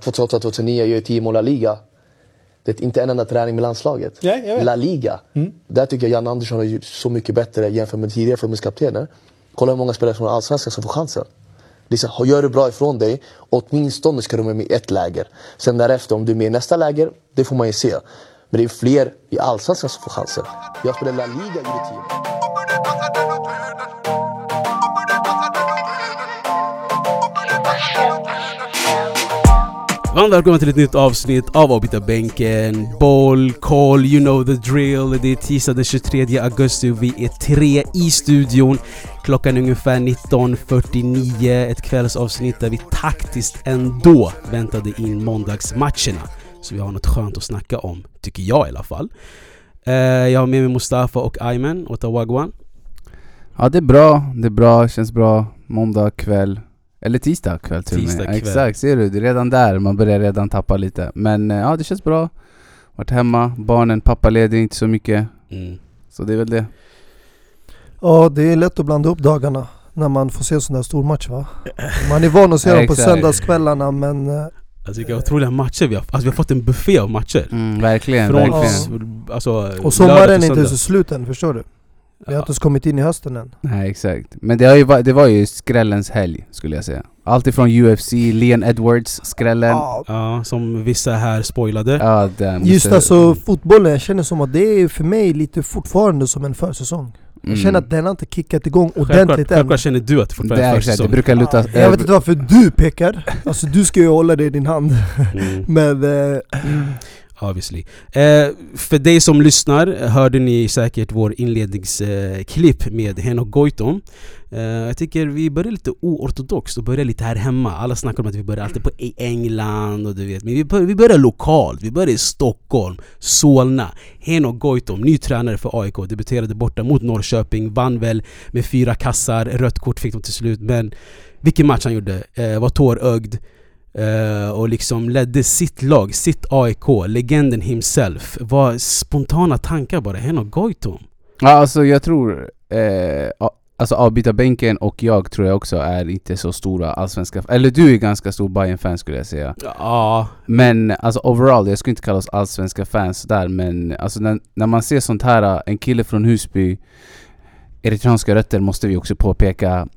2008-2009 gör 10 mål i La Liga. Det är inte en enda träning med landslaget. Ja. La Liga. Där tycker jag Jan Andersson har gjort så mycket bättre jämfört med tidigare förbundskaptener. Kolla hur många spelare från Allsvenskan som får chansen. Är så, gör du bra ifrån dig, åtminstone ska du med i ett läger. Sen därefter, om du är med i nästa läger, det får man ju se. Men det är fler i Allsvenskan som får chansen. Jag spelade La Liga, gjorde 10 Varmt välkomna till ett nytt avsnitt av Avbytarbänken. Boll, koll, you know the drill. Det är tisdag den 23 augusti och vi är tre i studion. Klockan är ungefär 19.49. Ett kvällsavsnitt där vi taktiskt ändå väntade in måndagsmatcherna. Så vi har något skönt att snacka om, tycker jag i alla fall. Eh, jag har med mig Mustafa och Ayman, Otawagwan. Ja det är bra, det är bra, känns bra. Måndag kväll. Eller tisdag kväll till Tisdag och med. kväll. Exakt, ser du? Det är redan där, man börjar redan tappa lite. Men eh, ja, det känns bra. Varit hemma, barnen, pappa ledig inte så mycket. Mm. Så det är väl det. Ja, det är lätt att blanda upp dagarna när man får se sådana här stormatcher va? Man är van att se dem på söndagskvällarna men eh, Alltså vilka otroliga matcher vi har Alltså vi har fått en buffé av matcher. Mm, verkligen, Från verkligen. alltså, Och sommaren är inte så slut än, förstår du? Vi har inte ens kommit in i hösten än. Nej exakt. Men det, har ju, va- det var ju skrällens helg skulle jag säga. Allt ifrån UFC, Leon Edwards, skrällen. Ja, som vissa här spoilade. den just alltså fotbollen, jag känner som att det är för mig lite fortfarande som en försäsong. Jag Mm. känner att den har inte kickat igång Självklart, ordentligt än. självklart känner du att det det, fortfarande är är exakt, det försäsong. brukar luta... Jag vet inte varför du pekar, alltså du ska ju hålla det i din hand. Mm. Men eh, Obviously. Eh, för dig som lyssnar hörde ni säkert vår inledningsklipp eh, med Henok Goitom. Eh, jag tycker vi börjar lite oortodoxt och börjar lite här hemma. Alla snackar om att vi börjar alltid på i England och du vet. Men vi börjar, vi börjar lokalt. Vi börjar i Stockholm, Solna. Henok Goitom, ny tränare för AIK, debuterade borta mot Norrköping. Vann väl med fyra kassar. Rött kort fick de till slut. Men vilken match han gjorde. Eh, var tårögd. Eh, och liksom ledde sitt lag, sitt AIK, legenden himself. Var spontana tankar bara, Henok Goitom. Ja alltså jag tror, eh, alltså avbytarbänken och jag tror jag också är inte så stora allsvenska, eller du är ganska stor bayern fan skulle jag säga. Ja, Men alltså overall, jag skulle inte kalla oss allsvenska fans där men alltså när, när man ser sånt här, en kille från Husby, eritreanska rötter måste vi också påpeka,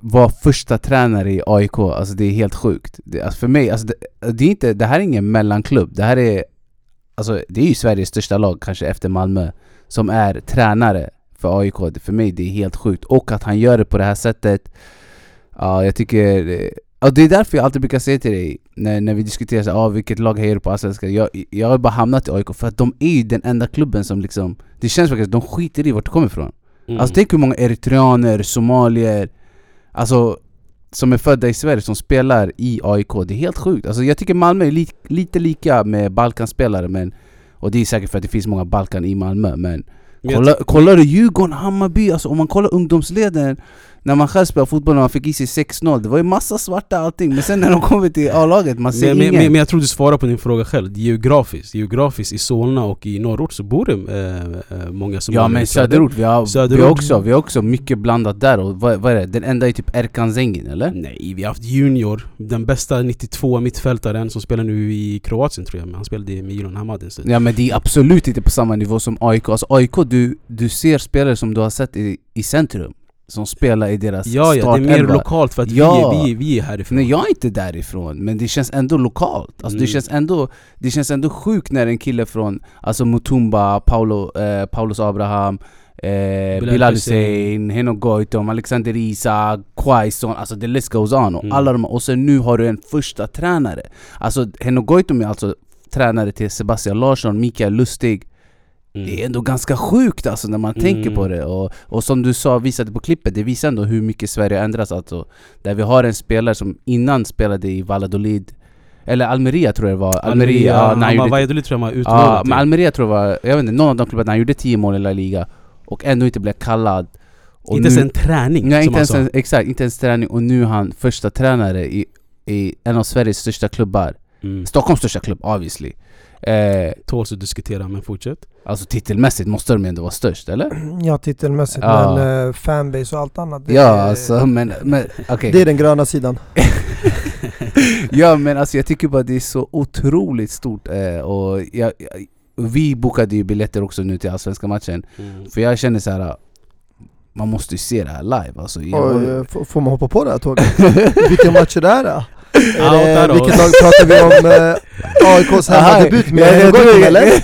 var första tränare i AIK, alltså det är helt sjukt. Det, alltså för mig, alltså det, det, är inte, det här är ingen mellanklubb, det här är Alltså det är ju Sveriges största lag kanske efter Malmö Som är tränare för AIK, Det- för mig det är helt sjukt Och att han gör det på det här sättet Ja jag tycker Ja det är därför jag alltid brukar säga till dig När, när vi diskuterar så, ah, vilket lag hejar du på Allsvenskan? Jag, jag har bara hamnat i AIK för att de är ju den enda klubben som liksom Det känns faktiskt, de skiter i vart du kommer ifrån mm. Alltså tänk hur många eritreaner, somalier Alltså som är födda i Sverige som spelar i AIK, det är helt sjukt. Alltså jag tycker Malmö är li lite lika med Balkanspelare men Och det är säkert för att det finns många Balkan i Malmö men kolla, Kollar du Djurgården, Hammarby, alltså om man kollar ungdomsleden När man själv spelar fotboll och man fick i sig 6-0 Det var ju massa svarta allting men sen när de kommer till A-laget, man ser men, ingen men, men jag tror du svarar på din fråga själv, geografiskt. Geografiskt i Solna och i norrort så bor det eh, många som Ja men söderort, vi har, Vi, Söderort. har också, vi har också mycket blandat där och vad, vad är det? Den enda är typ Erkan Zengin eller? Nej, vi har haft Junior, den bästa 92 mittfältaren som spelar nu i Kroatien tror jag, men han spelade i Milan Hamad en stund. Ja men det är absolut inte på samma nivå som AIK, alltså AIK du, du ser spelare som du har sett i, i centrum Som spelar i deras Ja, ja, det är mer lokalt för att Ja. vi, är, vi, vi är härifrån. Nej jag är inte därifrån, men det känns ändå lokalt alltså, Mm. det, känns ändå, det känns ändå sjukt när en kille från Alltså Mutumba, Paulo, eh, Paulus Abraham Eh, Bilal Hussein, Henok Goitom, Alexander Isak, Quaison, alltså the list goes on och Mm. alla de och sen nu har du en första tränare Alltså Henok Goitom är alltså tränare till Sebastian Larsson, Mikael Lustig Mm. Det är ändå ganska sjukt alltså när man Mm. tänker på det och, och som du sa, visade på klippet, det visar ändå hur mycket Sverige har ändrats alltså Där vi har en spelare som innan spelade i Valladolid Eller Almeria tror jag det var, Almeria, ja, när han han gjorde, Valladolid tror jag han var ja, men Almeria tror jag var, jag vet inte, någon av de klubbarna, han gjorde 10 mål i La Liga Och ändå inte blev kallad och Inte ens en träning Nej som inte han ens sa. en, exakt, inte ens träning och nu är han första tränare i, i en av Sveriges största klubbar Mm. Stockholms största klubb obviously. Eh, Tåls att diskutera men fortsätt. alltså titelmässigt måste de ändå vara störst, eller? Ja titelmässigt Ja. men eh, fanbase och allt annat. Det, Ja alltså men, men okej. det är den gröna sidan. Ja men alltså jag tycker bara det är så otroligt stort eh, och jag, jag, vi bokade ju biljetter också nu till allsvenska matchen Mm. För jag känner så här. Man måste ju se det här live alltså. Jag, f- får man hoppa på det här tåget? Vilka matcher det är Är det, vilket lag pratar vi om? Eh, AIKs hemmadebut med Goitom eller?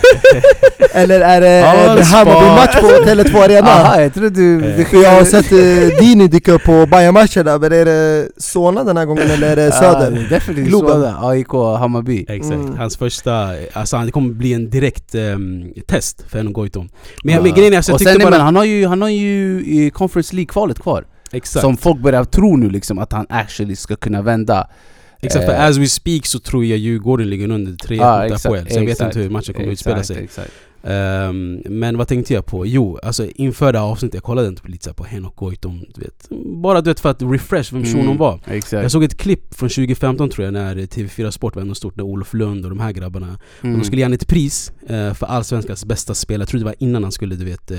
Eller är det det Hammarby-match på Tele2 Arena? Aha, jag tror du... Eh. jag har sett eh, Dini dyka upp på Bayern-matcherna, men är det Solna den här gången eller är det Söder? är definitivt Globen. Söder, AIK, Hammarby Exakt, Mm. hans första, alltså han det kommer bli en direkt ehm, test för Henok Goitom. Men, men Ja. grejen är, alltså, jag tyckte bara... men han har ju, han har ju i Conference League-kvalet kvar exakt, Som folk börjar tro nu liksom att han actually ska kunna vända exakt, för eh, as we speak så tror jag Djurgården ligger under 3 Ja, mot Apoel, så jag vet inte hur matchen kommer utspela sig. Ehm, men vad tänkte jag på? Jo, alltså inför det här avsnittet, jag kollade inte lite på Henok Goitom, du vet. Bara du vet för att refresh vem shunon Mm, var. Exakt Jag såg ett klipp från 2015 tror jag, när TV4 Sport var ändå stort, när Olof Lund och de här grabbarna Och Mm. de skulle ge ett pris eh, för Allsvenskans bästa spelare, jag tror det var innan han skulle du vet, eh,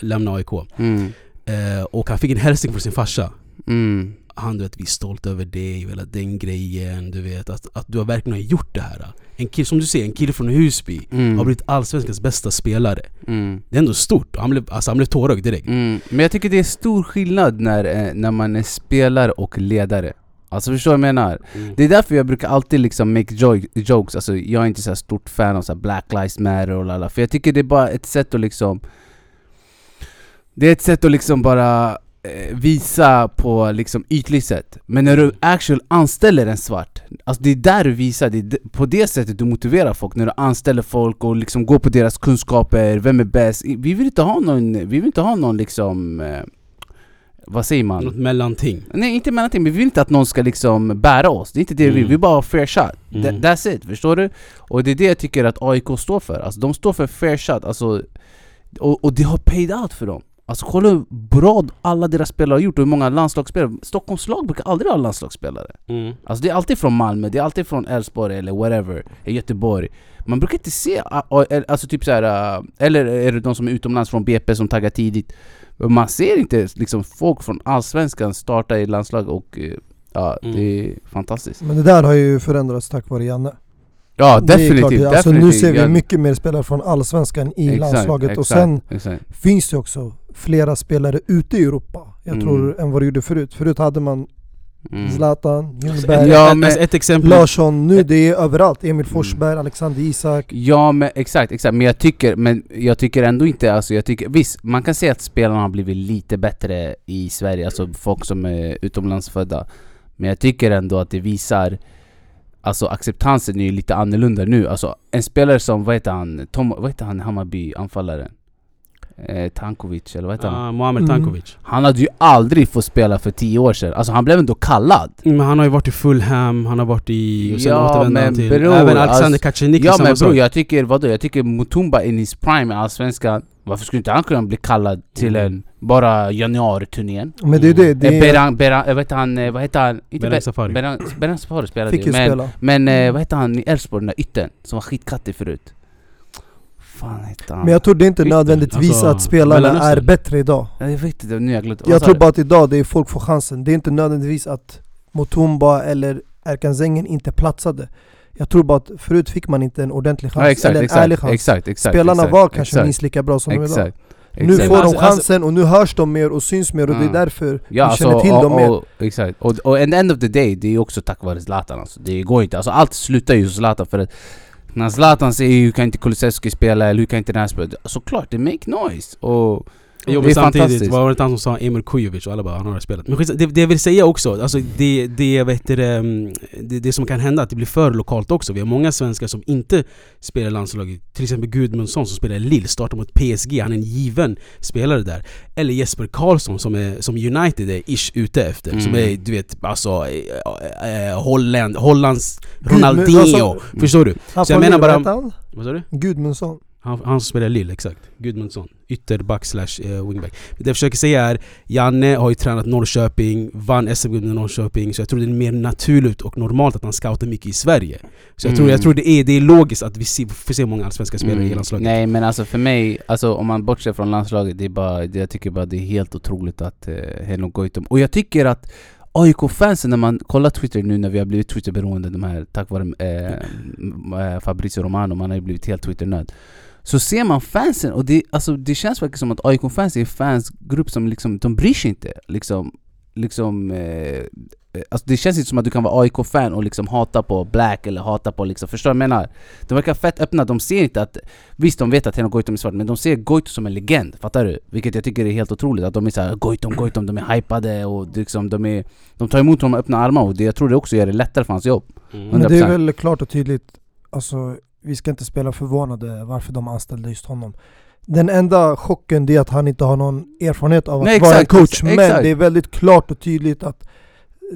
lämna AIK. mm. Eh, och han fick en hälsning från sin farsa. Mm. Han du vet, vi är stolta över dig, hela den grejen, du vet. Att, att du har verkligen gjort det här. En kille, som du säger, en kille från Husby Mm. har blivit Allsvenskans bästa spelare. Mm. Det är ändå stort. Han blev, alltså, han blev tårögd direkt. Mm. Men jag tycker det är stor skillnad när, eh, när man är spelare och ledare Alltså förstår du vad jag menar? Mm. Det är därför jag brukar alltid liksom make jo- jokes, alltså jag är inte så stort fan av så Black Lives Matter och lala För jag tycker det är bara ett sätt att liksom Det är ett sätt att liksom bara visa på liksom ytligt sätt Men när du actual anställer en svart Alltså det är där du visar, det är på det sättet du motiverar folk När du anställer folk och liksom går på deras kunskaper, vem är bäst? Vi vill inte ha någon, vi vill inte ha någon liksom eh, Vad säger man? Något mellanting. Nej inte mellanting, men vi vill inte att någon ska liksom bära oss. Det är inte det vi vill, Mm. vi vill bara ha fair shot. Mm. That, that's it, förstår du? Och det är det jag tycker att AIK står för. Alltså de står för fair shot, alltså, och, och det har paid out för dem. Alltså kolla hur bra alla deras spelare har gjort och hur många landslagsspelare. Stockholms lag brukar aldrig ha landslagsspelare. Mm. Alltså det är alltid från Malmö, det är alltid från Elfsborg eller whatever, Göteborg. Man brukar inte se, alltså typ så här, eller är det de som är utomlands från BP som taggar tidigt. Man ser inte liksom folk från Allsvenskan starta i landslag och eh, ja, Mm. det är fantastiskt. Men det där har ju förändrats tack vare Janne. Ja Det är definitivt, klart, alltså definitivt. nu ser vi mycket mer spelare från Allsvenskan i exakt, landslaget och exakt, sen exakt. finns det också flera spelare ute i Europa, jag Mm. tror, än vad det gjorde förut. Förut hade man Mm. Zlatan, Alltså, Ljungberg, Ja, ett, men- alltså, ett exempel. Larsson, nu det är överallt. Emil Forsberg, Alexander Isak. Ja men exakt, exakt. Men jag tycker, men jag tycker ändå inte, alltså jag tycker, visst man kan säga att spelarna har blivit lite bättre i Sverige, alltså folk som är utomlandsfödda. Men jag tycker ändå att det visar Alltså acceptansen är ju lite annorlunda nu, alltså en spelare som, vad heter han, Tom, vad heter han Hammarby anfallaren? Eh, Tankovic eller vad heter han? Ah, Mohamed Mm. Tankovic. Han hade ju aldrig fått spela för tio år sedan, alltså han blev ändå kallad Men han har ju varit i Fulham, han har varit i... Och sen Ja, men till... bror, även Alexander alltså- Kacanik Ja samma men bror, jag tycker, vadå? Jag tycker Mutumba in his prime i Allsvenskan Varför skulle inte han kunna bli kallad till Mm. en, bara januari-turnén? Men det är det, det Eh, är, Beran, Beran, jag vet han, eh, vad heter han? Inte Beran Safari. Beran, Beran Safari spelade fick ju, men, spela. men eh, vad heter han i Elfsborg, den där ytten? Som var skitkattig förut? Fan hette han? Men jag tror det är inte nödvändigtvis alltså, att spelarna Mellanöstern. är bättre idag. Ja, jag vet inte, nu har jag glömt Jag tror bara att idag det är folk får chansen. Det är inte nödvändigtvis att Mutumba eller Erkan Zengen inte platsade. Jag tror bara att förut fick man inte en ordentlig chans, Ja exakt, eller en exakt, ärlig chans. exakt, exakt Spelarna exakt, var kanske minst lika bra som de idag. Nu får de Alltså- chansen och nu hörs de mer och syns mer och det Mm. är därför Ja, vi känner till och, dem mer. och, Exakt, och, och end of the day, det är också tack vare Zlatan alltså. Det går inte, alltså allt slutar ju hos Zlatan för att när Zlatan säger hur kan inte Kulusevski spela eller hur kan inte den här spela? Såklart, det make noise! Och det är samtidigt fantastiskt. var det han som sa Emil Kujovic och alla bara han har spelat. Men skits, det, det jag vill säga också, alltså det, det, vet du, det, mm, det, det som kan hända att det blir för lokalt också. Vi har många svenskar som inte spelar landslaget. Till exempel Gudmundsson som spelar i Lille, startar mot PSG. Han är en given spelare där. Eller Jesper Karlsson som, är, som United är ish ute efter. Mm. Som är du vet, alltså eh, eh, Holland, Hollands Gud, Ronaldinho. alltså- Förstår du? Så jag menar bara- vad? Vad sa du? Gudmundsson. Han, han som spelar i Lille, exakt. Gudmundsson. Ytterback slash eh, wingback. Det jag försöker säga är, Janne har ju tränat Norrköping, vann SM-guld med Norrköping, så jag tror det är mer naturligt och normalt att han scoutar mycket i Sverige. Så jag, tror, Mm. jag tror det är, det är logiskt att vi får se många allsvenska spelare i Mm. landslaget. Nej men alltså för mig, alltså om man bortser från landslaget, det är bara, det, jag tycker bara det är helt otroligt att eh, Henok Goitom... Och jag tycker att AIK-fansen, när man kollar Twitter nu när vi har blivit Twitter-beroende, de här, tack vare eh, m- eh, Fabrizio Romano, man har ju blivit helt Twitter-nöd. Så ser man fansen, och det, alltså, det känns faktiskt som att AIK-fans är en fansgrupp som liksom, de bryr sig inte. Liksom, liksom, eh, eh, alltså det känns inte som att du kan vara AIK-fan och liksom hata på Black eller hata på liksom, förstår du vad jag menar? De verkar fett öppna, de ser inte att Visst de vet att Henok Goitom är svart, men de ser Goitom som en legend, fattar du? Vilket jag tycker är helt otroligt, att de är såhär Goitom, Goitom, de är hypade och liksom, de är De tar emot honom med öppna armar och det, jag tror det också gör det lättare för hans jobb Mm. Men det är 100%. väl klart och tydligt, alltså vi ska inte spela förvånade varför de anställde just honom. Den enda chocken är att han inte har någon erfarenhet av att Nej, vara exakt, en coach. Men exakt. det är väldigt klart och tydligt att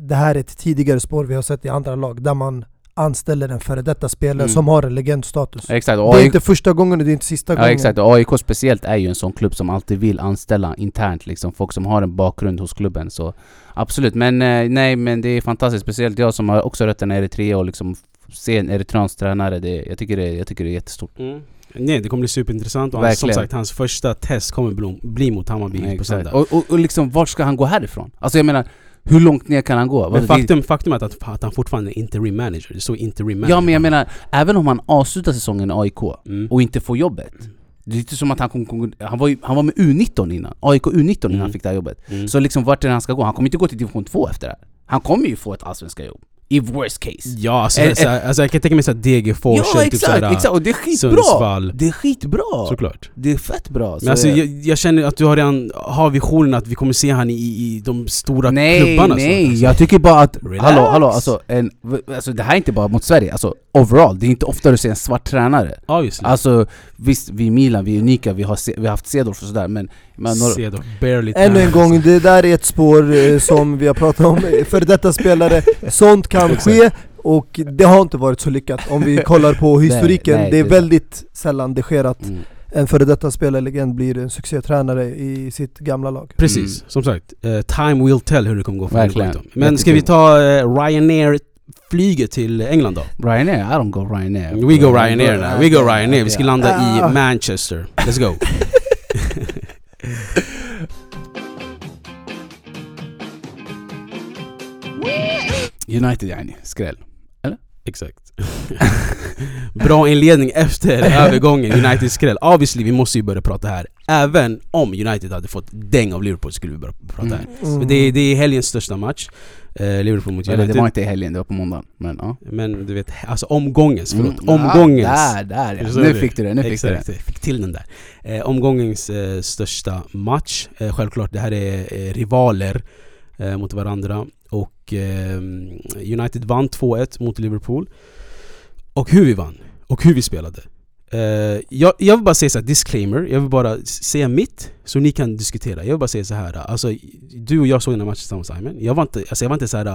det här är ett tidigare spår vi har sett i andra lag, där man anställer en före detta spelare Mm. som har en legendstatus. Exakt, Det är AIK, inte första gången och det är inte sista ja, gången. exakt, och AIK speciellt är ju en sån klubb som alltid vill anställa internt liksom, folk som har en bakgrund hos klubben så Absolut, men eh, nej men det är fantastiskt, speciellt jag som har också rötterna i Eritrea och liksom se en eritreansk tränare, det, jag, tycker det, jag tycker det är jättestort Mm. Nej, det kommer bli superintressant och han, som sagt, hans första test kommer bli, bli mot Hammarby på Exakt. söndag. Och, och, och liksom, vart ska han gå härifrån? Alltså jag menar, hur långt ner kan han gå? Men faktum, faktum är att, att han fortfarande är interim manager. Det står interim manager. Ja men jag menar, även om han avslutar säsongen i AIK Mm. och inte får jobbet Det är inte som att han kom, kom, han, var ju, han var med U19 innan, AIK U19 innan Mm. han fick det här jobbet Mm. Så liksom vart är det han ska gå? Han kommer inte gå till division 2 efter det här Han kommer ju få ett allsvenska jobb I worst case Ja, alltså, Eh, så, alltså jag kan tänka mig såhär Degerfors Ja typ såhär, exakt! Och det är skitbra! Sundsvall. Det är skitbra! Såklart. Det är fett bra! Så Men alltså, jag- jag, känner att du har redan har visionen att vi kommer se han i, i de stora Nej, klubbarna nej, snart, alltså. jag tycker bara att... Relax. Hallå, hallå, alltså, en, alltså det här är inte bara mot Sverige, alltså overall, det är inte ofta du ser en svart tränare Obviously. Alltså visst, vi i Milan, vi är unika, vi har, vi har haft Cedorf och sådär men... barely Ännu en gång, det där är ett spår eh, som vi har pratat om för detta spelare. Sånt kan ske och det har inte varit så lyckat om vi kollar på historiken. nej, det är det är väldigt sällan det sker att mm. en före detta spelarlegend blir en succétränare i sitt gamla lag. Precis, Mm. som sagt. eh, time will tell hur det kommer gå för Verkligen. Men ska vi ta uh, Ryanair flyget till England då? Ryanair, I don't go Ryanair We go Ryanair now, we go Ryanair. Vi ska landa Ah. i Manchester. Let's go. United yani, skräll Exakt. Bra inledning efter övergången, United skräll. Obviously, vi måste ju börja prata här. Även om United hade fått däng av Liverpool skulle vi börja prata här. Mm. Men det, är, det är helgens största match. Eh, Liverpool mot Eller United. det var inte i helgen, det var på måndagen men ja Men du vet, alltså omgångens, förlåt. Mm, omgångens. Där, där ja. Nu fick du det, nu fick du det jag fick till den där. Eh, omgångens eh, största match. Eh, självklart, det här är eh, rivaler eh, mot varandra. Och eh, United vann 2-1 mot Liverpool. Och hur vi vann. Och hur vi spelade. Eh, jag, jag vill bara säga så här, disclaimer, jag vill bara säga mitt så ni kan diskutera. Jag vill bara säga så här. Alltså, du och jag såg den här matchen tillsammans Simon. Jag var inte, alltså, jag var inte så här,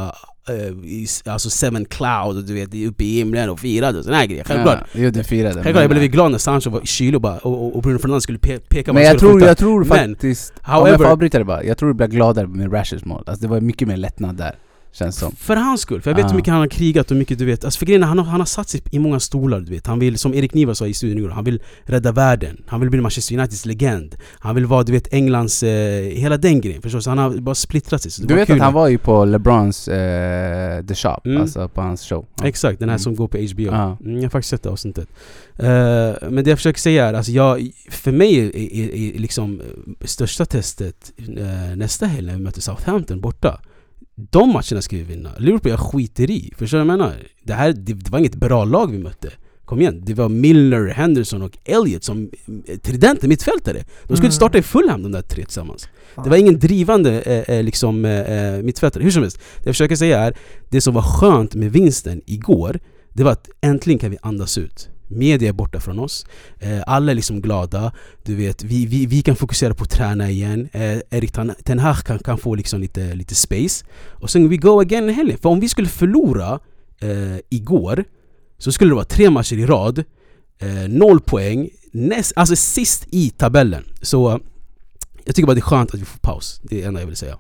eh, i alltså seven cloud och du vet uppe i himlen och firade och här grejer. Självklart. ja, Jo du firade Självklart, jag men- blev glad när Sancho var kylig och, bara, och, och- Bruno Fernandes skulle pe peka Men jag tror, skjuta. jag tror Men, faktiskt, om however- jag får avbryta det bara, jag tror du blir gladare med Rashes mål Alltså det var mycket mer lättnad där, känns som För hans skull, för jag vet Ah. hur mycket han har krigat och mycket du vet Alltså för grejen han har, han har satt sig i många stolar du vet Han vill, som Erik Niva sa i studion igår, han vill rädda världen Han vill bli Manchester Uniteds legend Han vill vara du vet Englands, eh, hela den grejen förstås han har bara splittrat sig Du vet kul. att han var ju på LeBrons eh, The Shop, Mm. alltså på hans show Ja. Exakt, den här Mm. som går på HBO Ja. mm, Jag har faktiskt sett det avsnittet Eh, Men det jag försöker säga är, alltså jag, för mig är, är, är liksom eh, största testet eh, nästa helg när vi möter Southampton borta De matcherna ska vi vinna. Liverpool jag skiter i. Förstår du vad jag menar? Det, här, det, det var inget bra lag vi mötte. Kom igen, det var Milner, Henderson och Elliot som eh, tridenter, mittfältare. De skulle Mm. starta i Fulham de där tre tillsammans. Fan. Det var ingen drivande eh, eh, liksom, eh, eh, mittfältare. Hur som helst, det jag försöker säga är det som var skönt med vinsten igår, det var att äntligen kan vi andas ut. Media är borta från oss, eh, alla är liksom glada, du vet, vi, vi, vi kan fokusera på att träna igen, eh, Erik Ten- Hag kan, kan få liksom lite, lite space. Och sen we go again i helgen. För om vi skulle förlora eh, igår, så skulle det vara tre matcher i rad, eh, noll poäng, näst, alltså sist i tabellen. Så eh, jag tycker bara det är skönt att vi får paus. Det är det enda jag vill säga.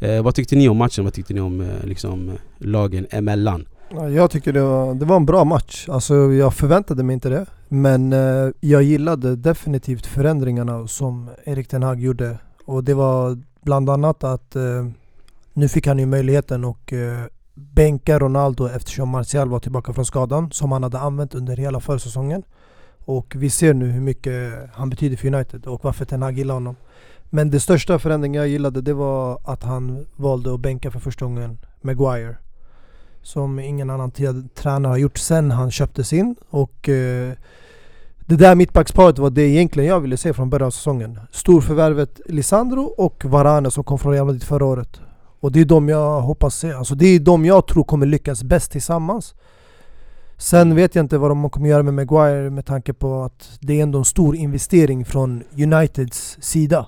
Eh, vad tyckte ni om matchen? Vad tyckte ni om eh, liksom, lagen emellan? Jag tycker det var, det var en bra match. Alltså jag förväntade mig inte det. Men eh, jag gillade definitivt förändringarna som Erik Ten Hag gjorde. Och det var bland annat att eh, nu fick han ju möjligheten att eh, bänka Ronaldo eftersom Martial var tillbaka från skadan som han hade använt under hela försäsongen. Och vi ser nu hur mycket han betyder för United och varför Ten Hag gillar honom. Men det största förändringen jag gillade det var att han valde att bänka för första gången Maguire. Som ingen annan tränare har gjort sen han köptes in. Och eh, det där mittbacksparet var det egentligen jag ville se från början av säsongen. Storförvärvet Lisandro och Varane som kom från Real Madrid förra året. Och det är de jag hoppas se. Alltså det är de jag tror kommer lyckas bäst tillsammans. Sen vet jag inte vad de kommer göra med Maguire med tanke på att det är ändå en stor investering från Uniteds sida.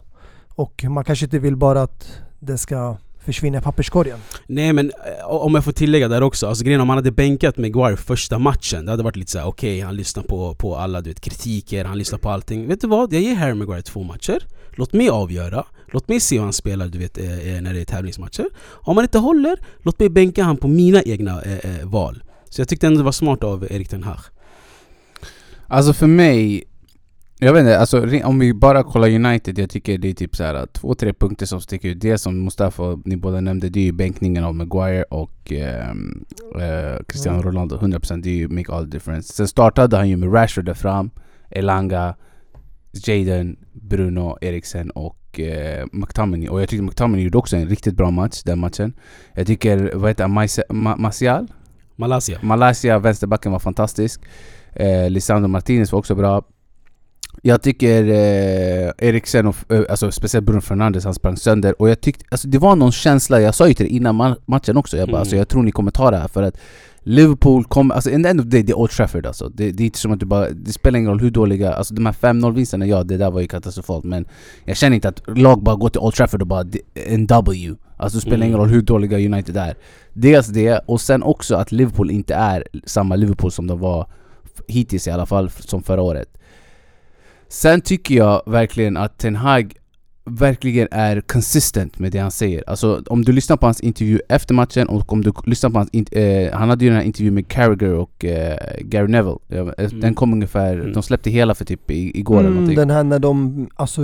Och man kanske inte vill bara att det ska försvinna i papperskorgen. Nej men eh, om jag får tillägga där också, alltså grejen om han hade bänkat Maguire första matchen Det hade varit lite såhär, okej han lyssnar på, på alla du vet, kritiker, han lyssnar på allting. Vet du vad? Jag ger Harry Maguire två matcher. Låt mig avgöra, låt mig se hur han spelar du vet, eh, eh, när det är tävlingsmatcher. Om han inte håller, låt mig bänka han på mina egna eh, val. Så jag tyckte ändå det var smart av Erik Ten Hag. Alltså för mig, jag vet inte, alltså om vi bara kollar United, jag tycker det är typ så här två, tre punkter som sticker ut. Det som Mustafa och ni båda nämnde, det är ju bänkningen av Maguire och ehm, eh, Cristiano Mm. Ronaldo. 100% det är ju make all the difference. Sen startade han ju med Rashford där fram, Elanga, Jaden, Bruno, Eriksen och eh, McTominay. Och jag tycker McTominay gjorde också en riktigt bra match, den matchen. Jag tycker, vad heter han, Ma- Martial? Malaysia Malaysia, vänsterbacken var fantastisk. Eh, Lisandro Martinez var också bra. Jag tycker eh, Eriksen och eh, alltså speciellt Bruno Fernandes, han sprang sönder. Och jag tyckte, alltså det var någon känsla, jag sa ju till dig innan ma- matchen också, jag bara Mm. alltså, jag tror ni kommer ta det här för att Liverpool kommer, alltså in the end of the day, det är Old Trafford alltså. Det, det är inte som att du bara, det spelar ingen roll hur dåliga, alltså de här 5-0 vinsterna, ja det där var ju katastrofalt men jag känner inte att lag bara går till Old Trafford och bara en W. Alltså det spelar Mm. ingen roll hur dåliga United är. Dels det, och sen också att Liverpool inte är samma Liverpool som de var hittills i alla fall, som förra året. Sen tycker jag verkligen att Ten Hag verkligen är consistent med det han säger. Alltså om du lyssnar på hans intervju efter matchen och om du lyssnar på hans... Eh, han hade ju den här intervjun med Carragher och eh, Gary Neville. Ja, eh, Mm. Den kom ungefär... Mm. De släppte hela för typ i, igår eller Mm, någonting. den här när de alltså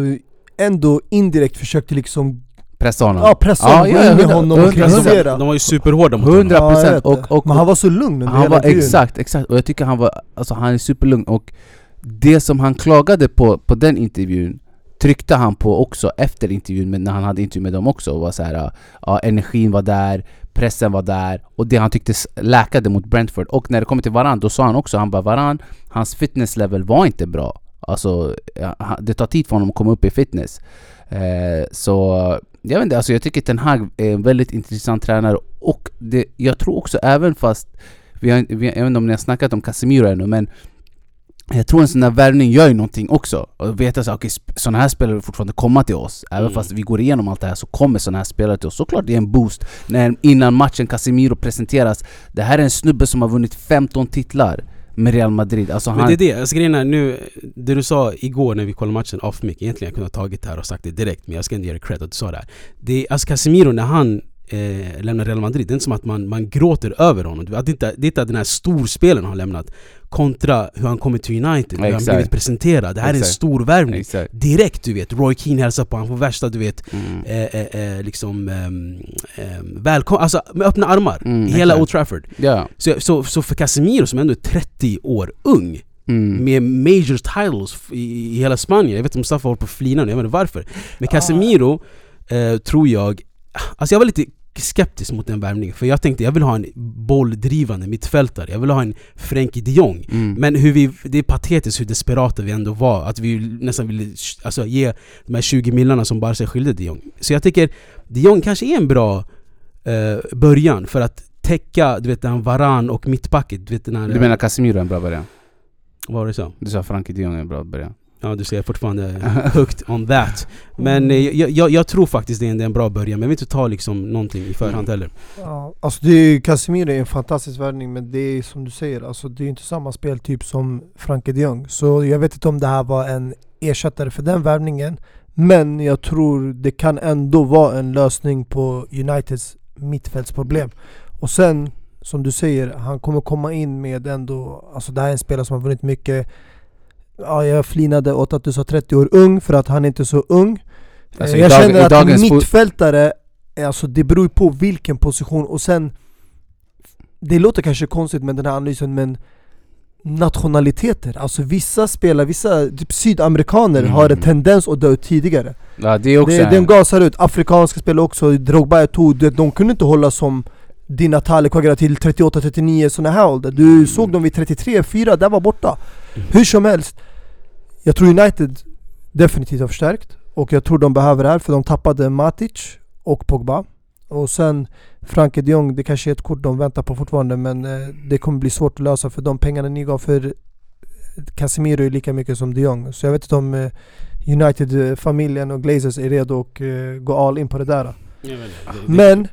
ändå indirekt försökte liksom Pressa honom. ja, pressa Ja, honom, ja, i hundra- honom och kritisera. De var ju superhårda mot honom 100 Ja, jag procent. Och, och, Men han var så lugn under Han hela var exakt, exakt. Och jag tycker han var, alltså han är superlugn och det som han klagade på, på den intervjun tryckte han på också efter intervjun, men när han hade intervju med dem också var så här, ja energin var där, pressen var där och det han tyckte läkade mot Brentford. Och när det kommer till Varan, då sa han också, han bara Varan, hans fitness level var inte bra. Alltså, ja, det tar tid för honom att komma upp i fitness. Eh, så jag vet inte, alltså jag tycker Ten Hag är en väldigt intressant tränare och det, jag tror också även fast vi har, vi, jag vet inte om ni har snackat om Casemiro ännu men jag tror en sån här värvning gör ju någonting också. Och veta så, okay, sådana här spelare vill fortfarande komma till oss. Även Mm. fast vi går igenom allt det här så kommer sådana här spelare till oss. Såklart det är en boost när innan matchen Casemiro presenteras. Det här är en snubbe som har vunnit 15 titlar med Real Madrid. Alltså Men han, det är det, alltså grejen är nu, det du sa igår när vi kollade matchen off mic, egentligen jag kunde ha tagit det här och sagt det direkt men jag ska inte ge dig cred att du sa det här. Det är, alltså Casemiro när han eh, lämnar Real Madrid, det är inte som att man, man gråter över honom. Det är inte, det är inte att den här storspelen har lämnat kontra hur han kommer till United, hur han Exakt. blivit presenterad. Det här är en Exakt. stor värvning. Exakt. Direkt du vet, Roy Keane hälsar på honom på värsta du vet, Mm. eh, eh, eh, liksom um, välkommen, alltså med öppna armar. Mm, I hela exakt. Old Trafford. Ja. Så, så, så för Casemiro som ändå är 30 år ung, Mm. med major titles i, i hela Spanien. Jag vet inte om Mustafa håller på att flina nu, jag vet inte varför. Men Casemiro eh, tror jag... Alltså jag var lite skeptisk mot den värvningen, för jag tänkte jag vill ha en bolldrivande mittfältare, jag vill ha en Frenkie de Jong. Mm. Men hur vi, det är patetiskt hur desperata vi ändå var, att vi nästan ville alltså, ge de här 20 millarna som Barca skilde de Jong. Så jag tycker de Jong kanske är en bra eh, början för att täcka du vet, den Varan och mittbacket. Du, vet, den här, Du menar Casemiro är en bra början? Vad var det så? Du sa Frankie de Jong är en bra början? Ja du ser fortfarande hooked on that. Men eh, jag, jag, jag tror faktiskt det är en, det är en bra början, men jag vill inte ta liksom någonting i förhand heller. Ja, alltså det är, Casemiro är en fantastisk värvning men det är som du säger, alltså det är inte samma speltyp som Frankie de Jong. Så jag vet inte om det här var en ersättare för den värvningen. Men jag tror det kan ändå vara en lösning på Uniteds mittfältsproblem. Och sen, som du säger, han kommer komma in med ändå, alltså det här är en spelare som har vunnit mycket Ja, jag flinade åt att du sa 30 år ung för att han är inte så ung. Alltså, Eh, jag idag- känner att fo- mittfältare, eh, alltså det beror ju på vilken position och sen Det låter kanske konstigt med den här analysen men Nationaliteter, alltså vissa spelare, vissa typ sydamerikaner Mm. har en tendens att dö ut tidigare. Ja det är också det, en- Den gasar ut, afrikanska spelare också, Drogba tog, de, de kunde inte hålla som Dina Tale Quagra till 38-39 såna här ålder. Du Mm. såg dem vid 33-4, där var borta. Hur som helst Jag tror United definitivt har förstärkt Och jag tror de behöver det här för de tappade Matic och Pogba. Och sen Frankie de Jong, det kanske är ett kort de väntar på fortfarande men eh, det kommer bli svårt att lösa för de pengarna ni gav för Casemiro är lika mycket som de Jong. Så jag vet inte om eh, United-familjen och Glazers är redo att eh, gå all in på det där. Men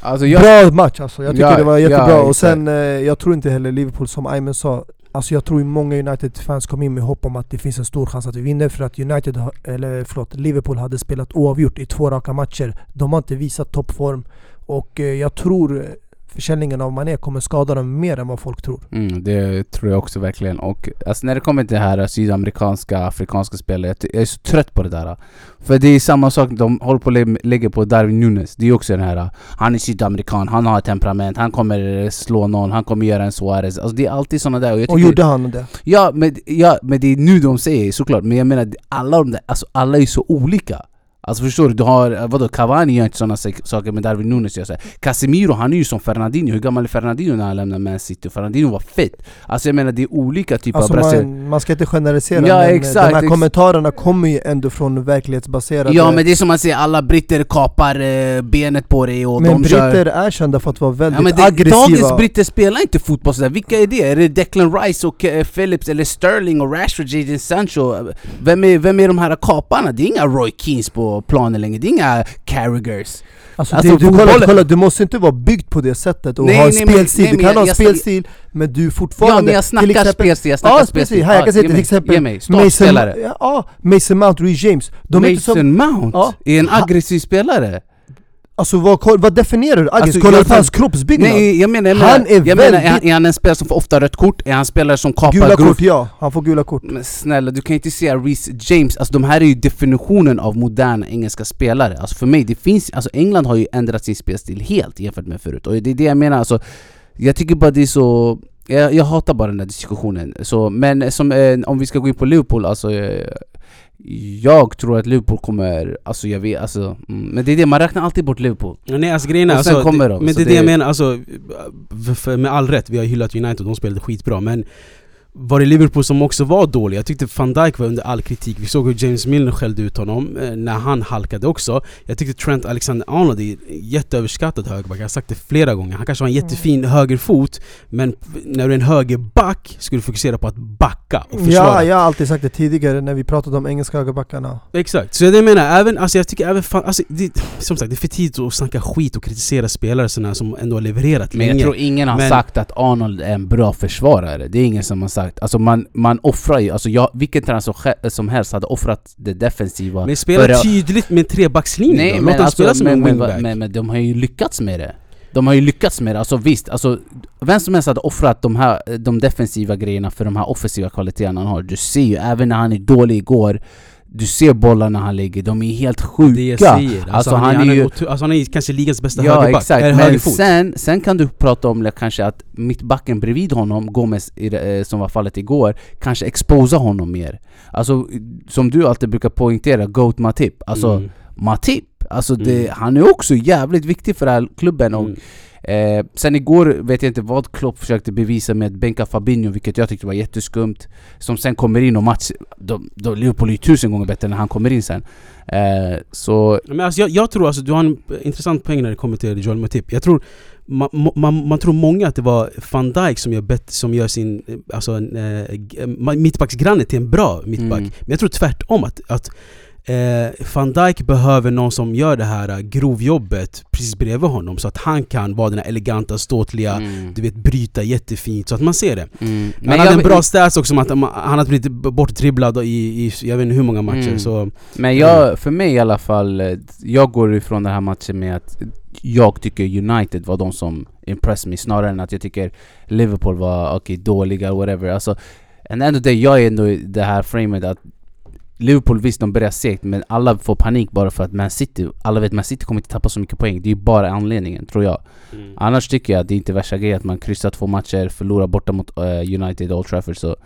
Alltså jag, Bra match alltså, jag tycker Ja, det var jättebra. ja, och sen eh, jag tror inte heller Liverpool som Ayman sa Alltså jag tror många United-fans kom in med hopp om att det finns en stor chans att vi vinner för att United, eller förlåt, Liverpool hade spelat oavgjort i två raka matcher. De har inte visat toppform. Och eh, jag tror försäljningen av Mané kommer skada dem mer än vad folk tror Mm, det tror jag också verkligen. Och alltså när det kommer till det här sydamerikanska, afrikanska spelet, jag, är så trött på det där. För det är samma sak, de håller på att lä- lägga på Darwin Nunes. Det är också den här, han är sydamerikan, han har temperament, han kommer slå någon, han kommer göra en Suarez. Alltså det är alltid såna där. Och jag Och gjorde han det? Ja men, ja, men det är nu de säger såklart, men jag menar alla de där, alltså alla är så olika Alltså förstår du? Du har, vadå, Cavani gör inte sådana saker med Darwin Nunes gör så här. Casemiro han är ju som Fernandinho, hur gammal är Fernandinho när han lämnade Man City? Fernandinho var fett Alltså jag menar det är olika typer Alltså av brasilianer man, man ska inte generalisera Ja, men eh, exakt, de här ex- kommentarerna kommer ju ändå från verklighetsbaserade Ja men det är som man säger, alla britter kapar eh, benet på dig och Men de kör britter är kända för att vara väldigt Ja, men det, aggressiva dagens britter spelar inte fotboll sådär, vilka är det? Är det Declan Rice och eh, Phillips eller Sterling och Rashford, Jadon Sancho? Vem är, vem är de här kaparna? Det är inga Roy Keens på planen längre, det är inga Carragers Alltså, Alltså, det, du, kolla, kolla, du måste inte vara byggd på det sättet och Nej, ha en nej, spelstil, nej, du kan jag- ha en jag- spelstil men du fortfarande Ja men jag snackar exempel, spelstil, jag snackar Ja spelstil här jag kan säga ge till exempel mig, Mason, ja, Mason Mount, Reece James. De är inte Mason som, Mount? Ja. är en aggressiv spelare alltså vad, vad definierar du? Aggressiv? Alltså, kolla på hans kroppsbyggnad Nej jag menar, jag Han menar, är jag menar är, han, väldigt- är han en spelare som får ofta rött kort? Är han en spelare som kapar Gula grov- kort ja, han får gula kort Men snälla, du kan inte säga Reece James, alltså de här är ju definitionen av moderna engelska spelare Alltså för mig, det finns, alltså England har ju ändrat sin spelstil helt jämfört med förut Och det är det jag menar, alltså Jag tycker bara det är så jag, jag hatar bara den här diskussionen så, Men som, eh, om vi ska gå in på Liverpool, alltså eh, Jag tror att Liverpool kommer, alltså jag vet, alltså mm, Men det är det, man räknar alltid bort Liverpool. Nej alltså grejen är alltså, kommer de, Men det är det jag menar, alltså, för- för, med all rätt, vi har hyllat United de spelade skitbra men var det Liverpool som också var dåliga? Jag tyckte van Dijk var under all kritik, vi såg hur James Milner skällde ut honom eh, när han halkade också. Jag tyckte Trent Alexander-Arnold är jätteöverskattad högerback, jag har sagt det flera gånger. Han kanske har en jättefin högerfot Men när du är en högerback ska du fokusera på att backa och försvara. Ja, jag har alltid sagt det tidigare när vi pratade om engelska högerbackarna. Exakt, så det menar jag, även, alltså jag tycker även fan, alltså det, Som sagt, det är för tidigt att snacka skit och kritisera spelare såna som ändå har levererat Men länge. jag tror ingen har Men- sagt att Arnold är en bra försvarare, det är ingen som har sagt Alltså man, man offrar ju, alltså jag, vilken tränare som, som helst hade offrat det defensiva Men spela för tydligt med en trebackslinje Nej då, men, låt dem alltså, spela som men, en men, wingback. men, men de har ju lyckats med det. De har ju lyckats med det, alltså visst, alltså Vem som helst hade offrat de här de defensiva grejerna för de här offensiva kvaliteterna han har. Du ser ju, även när han är dålig igår Du ser bollarna han lägger, de är helt sjuka. Det jag säger, alltså, Alltså, han, han är, ju- alltså han är kanske ligans bästa Ja högerback, exakt, eller men sen, sen kan du prata om kanske att mittbacken bredvid honom, det, eh, som var fallet igår, kanske exposa honom mer. Alltså som du alltid brukar poängtera, Goat Matip. Alltså Mm. Matip, alltså det, Mm. han är också jävligt viktig för den här klubben och Mm. Eh, sen igår vet jag inte vad Klopp försökte bevisa med att bänka Fabinho, vilket jag tyckte var jätteskumt. Som sen kommer in och match... De, de, Liverpool är ju tusen gånger bättre när han kommer in sen. Eh, så... Men alltså jag, jag tror alltså, du har en intressant poäng när det kommer till Joel Matip. Jag tror man, man, man tror många att det var van Dijk som gör, bet, som gör sin alltså, eh, mittbacksgranne till en bra mittback. Mm. Men jag tror tvärtom att, att eh, van Dijk behöver någon som gör det här eh, grovjobbet precis bredvid honom så att han kan vara den här eleganta, ståtliga, Mm. du vet bryta jättefint så att man ser det. Mm. Han hade en bra stats också att han hade blivit bortdribblad i, i jag vet inte hur många matcher Mm. så... Men jag, för mig i alla fall, eh, jag går ifrån den här matchen med att jag tycker United var de som impressed mig snarare än att jag tycker Liverpool var okej, dåliga whatever. Alltså, and ändå det, jag är ändå i det här framet att Liverpool visst, de börjar segt men alla får panik bara för att Man City, alla vet Man City kommer inte tappa så mycket poäng. Det är ju bara anledningen, tror jag. Annars tycker jag att det är inte värsta grejen att man kryssar två matcher, förlorar borta mot eh, United Old Trafford så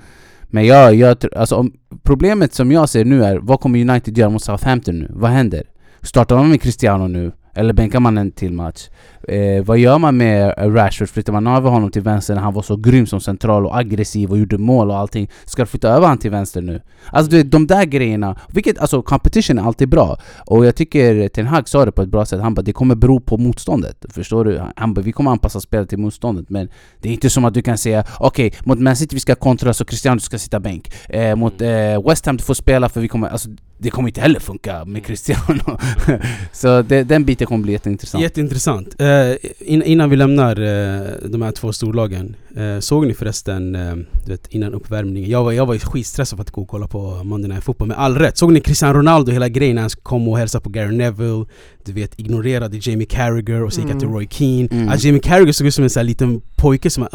Men jag, jag alltså om, problemet som jag ser nu är, vad kommer United göra mot Southampton nu? Vad händer? Startar man med Cristiano nu? Eller bänkar man en till match? Eh, vad gör man med Rashford? Flyttar man över honom till vänster när han var så grym som central och aggressiv och gjorde mål och allting? Ska du flytta över honom till vänster nu? Alltså du de där grejerna, vilket alltså competition är alltid bra Och jag tycker Ten Hag sa det på ett bra sätt, han bara det kommer bero på motståndet Förstår du? Han bara vi kommer anpassa spelet till motståndet men Det är inte som att du kan säga okej, mot Man City vi ska kontra så Cristiano du ska sitta bänk eh, Mot eh, West Ham du får spela för vi kommer, alltså det kommer inte heller funka med Cristiano Så det, den biten kommer bli jätteintressant Jätteintressant. Eh, in, innan vi lämnar eh, de här två storlagen. Eh, såg ni förresten, eh, du vet, innan uppvärmningen. Jag var, jag var ju skitstressad för att gå och kolla på Monday Night Football med all rätt. Såg ni Cristiano Ronaldo hela grejen när han kom och hälsade på Gary Neville? Du vet, ignorerade Jamie Carragher och så gick han till Mm. Roy Keane. Mm. Alltså, Jamie Carragher såg ut som en sån här liten pojke som... Uh,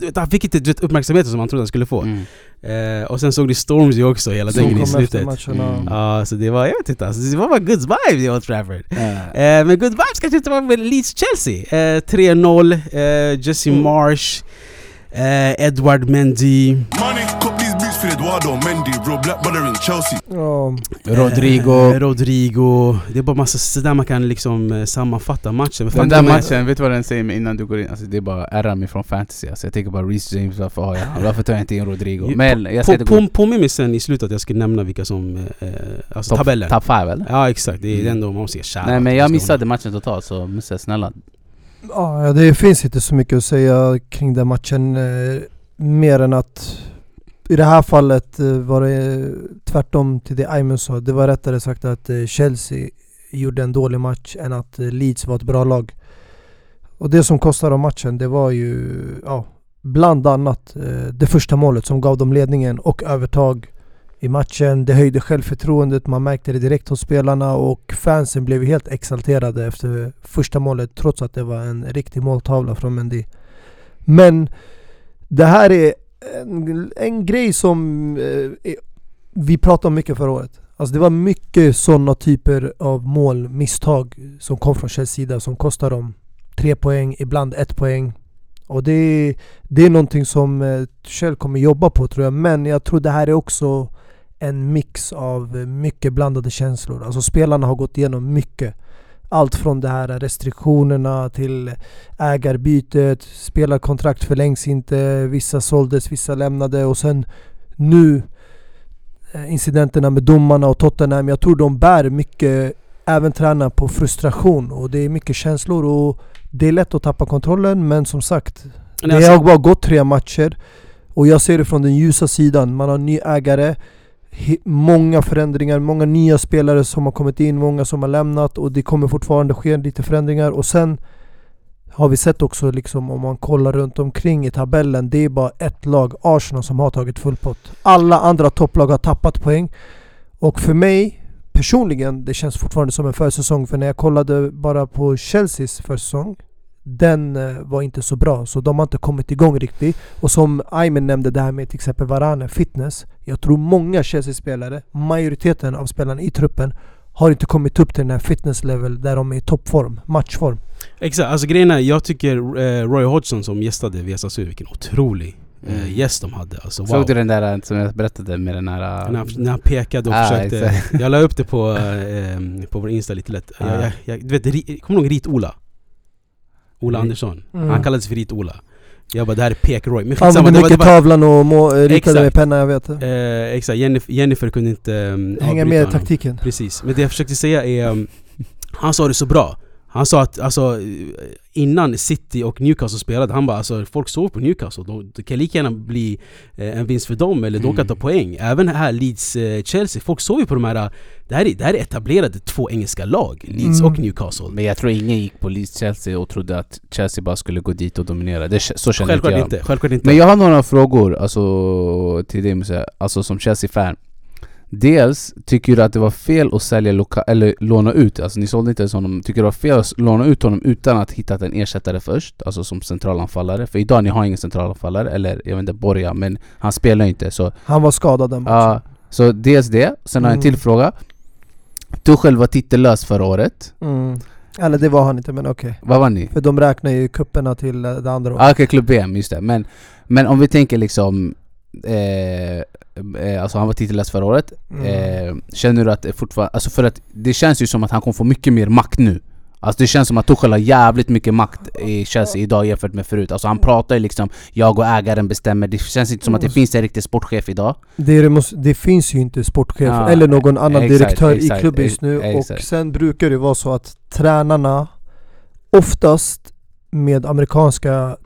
du vet, han fick inte vet, uppmärksamheten som han trodde han skulle få. mm. Eh, och sen såg ni Stormzy också, hela den grejen i slutet. matcherna. Mm. Ja, så det var, jag vet inte alltså, det var bara good vibes i Old Trafford. Eh, Eh, men good vibes kanske inte var med Leeds-Chelsea. Eh, 3-0, eh, Jesse Mm. Marsh, eh, Edward Mendy, Money, Eduardo Mendy, real black brother in Chelsea. Ja, Rodrigo eh, Rodrigo. Det är bara massa sådär man kan liksom eh, sammanfatta matchen. Men Den där matchen, vet du vad den säger mig innan du går in? Alltså det är bara ärrar mig från fantasy alltså, Jag tänker bara Reece James, varför har jag? Varför tar jag inte in Rodrigo? Men jag ska på, Påminn mig sen i slutet att jag ska nämna vilka som... Eh, alltså Top- tabellen. Top 5 eller? Ja exakt, det är Mm. ändå man måste ge Nej men jag missade matchen totalt så Musse snälla Ja, det finns inte så mycket att säga kring den matchen. Eh, mer än att i det här fallet eh, var det tvärtom till det Ayman sa. Det var rättare sagt att eh, Chelsea gjorde en dålig match än att eh, Leeds var ett bra lag. Och det som kostade dem matchen det var ju ja, bland annat det första målet som gav dem ledningen och övertag i matchen. Det höjde självförtroendet, man märkte det direkt hos spelarna och fansen blev helt exalterade efter första målet trots att det var en riktig måltavla från Mendy. Men det här är en, en grej som eh, vi pratade om mycket förra året. Alltså det var mycket sådana typer av mål, misstag som kom från Chelseas sida som kostar dem tre poäng, ibland ett poäng. Och det, är- det är någonting som eh, Chelsea kommer jobba på tror jag. Men jag tror det här är också en mix av eh, mycket blandade känslor. Alltså spelarna har gått igenom mycket. Allt från det här restriktionerna till ägarbytet, spelarkontrakt förlängs inte, vissa såldes, vissa lämnade och sen nu eh, incidenterna med domarna och Tottenham. Jag tror de bär mycket, även tränarna, på frustration och det är mycket känslor och det är lätt att tappa kontrollen men som sagt, det alltså- har bara gått tre matcher och jag ser det från den ljusa sidan. Man har ny ägare, många förändringar, många nya spelare som har kommit in, många som har lämnat och det kommer fortfarande ske lite förändringar. Och sen har vi sett också liksom om man kollar runt omkring i tabellen, det är bara ett lag, Arsenal, som har tagit full pott. Alla andra topplag har tappat poäng. Och för mig personligen, det känns fortfarande som en försäsong för när jag kollade bara på Chelseas försäsong den eh, var inte så bra, så de har inte kommit igång riktigt. Och som Aymen nämnde det här med till exempel Varane, fitness. Jag tror många Chelsea-spelare, majoriteten av spelarna i truppen, har inte kommit upp till den här fitness level där de är i toppform, matchform. Exakt, alltså grejen är, jag tycker eh, Roy Hodgson som gästade Viasat vilken otrolig eh, Mm. gäst de hade. Alltså, wow. Såg du den där som jag berättade med den här... När han, när han pekade och Ah, försökte... exakt. Jag la upp det på, eh, på vår Insta lite lätt. Jag, Ah. jag, jag, du vet, kommer du ihåg Rit-Ola? Ola Mm. Andersson. Mm. Han kallades för Rit-Ola. Jag bara, det här är Pek-Roy. Men Han använde var, det mycket var, tavlan och må, ritade Exakt. med penna, jag vet. eh, Exakt, Jennifer, Jennifer kunde inte um, Hänga med i taktiken. Precis, men det jag försökte säga är... Um, han sa det så bra. Han sa att alltså, innan City och Newcastle spelade, han bara alltså, folk sover på Newcastle. De, det kan lika gärna bli eh, en vinst för dem eller de kan Mm. ta poäng. Även här Leeds, eh, Chelsea, folk sover på de här... Det här, är, det här är etablerade två engelska lag, Leeds Mm. och Newcastle. Men jag tror ingen gick på Leeds Chelsea och trodde att Chelsea bara skulle gå dit och dominera. Det, så känner Självklart inte jag. inte, självklart inte. Men jag har några frågor alltså, till dig Musse, alltså som Chelsea-fan. Dels, tycker du att det var fel att sälja loka- eller låna ut, alltså ni sålde inte ens honom, tycker du det var fel att låna ut honom utan att hitta en ersättare först? Alltså som centralanfallare? För idag ni har ingen centralanfallare, eller jag vet inte, Borja, men han spelar ju inte så Han var skadad den Ja, matchen. så dels det, sen har jag en Mm. till fråga. Tuchel var titellös förra året. Mm. Eller det var han inte, men okej. Vad var ni? För de räknar ju kupperna till eh, det andra året. Ah, Okej, Klubb VM, just det. Men, men om vi tänker liksom... Eh, eh, alltså han var titellös förra året. Mm. Eh, känner du att fortfarande... Alltså för att det känns ju som att han kommer få mycket mer makt nu. Alltså det känns som att Tuchel har jävligt mycket makt i Chelsea idag jämfört med förut. Alltså han pratar ju liksom 'Jag och ägaren bestämmer' Det känns inte som att det Mm. finns en riktig sportchef idag. Det, måste, det finns ju inte sportchef Ja, eller någon annan exakt, direktör exakt, i klubben just nu ex- exakt. och sen brukar det vara så att tränarna oftast med amerikanska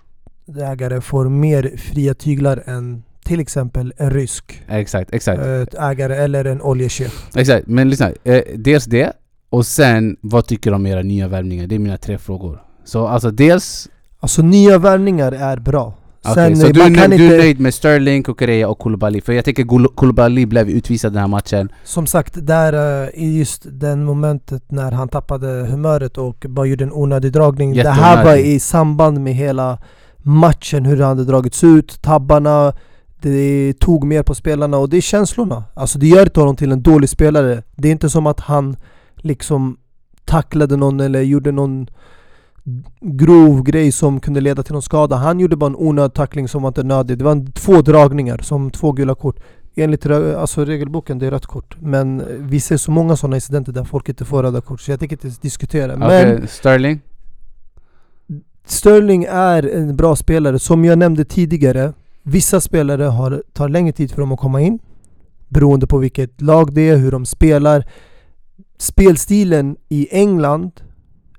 ägare får mer fria tyglar än till exempel en rysk Exakt, exakt. eh, ägare eller en oljechef. Exakt, men lyssna. Eh, dels det, och sen vad tycker du om era nya värvningar? Det är mina tre frågor. Så alltså dels... Alltså nya värvningar är bra. Sen så eh, du, är nöjd, du är nöjd med Sterling, Kukureya och Koulibaly? För jag tänker Koulibaly blev utvisad den här matchen. som sagt, där i just den momentet när han tappade humöret och bara gjorde en onödig dragning. Det här var i samband med hela matchen, hur det hade dragits ut, tabbarna, det tog mer på spelarna och det är känslorna. Alltså det gör inte honom till en dålig spelare. Det är inte som att han liksom tacklade någon eller gjorde någon grov grej som kunde leda till någon skada. Han gjorde bara en onödig tackling som var inte nödig. Det var två dragningar som två gula kort. Enligt alltså regelboken det är rött kort. Men vi ser så många sådana incidenter där folk inte får röda kort så jag tänker inte ens diskutera. Men Okej, Sterling? Sterling är en bra spelare. Som jag nämnde tidigare, vissa spelare har, tar längre tid för dem att komma in. Beroende på vilket lag det är, hur de spelar. Spelstilen i England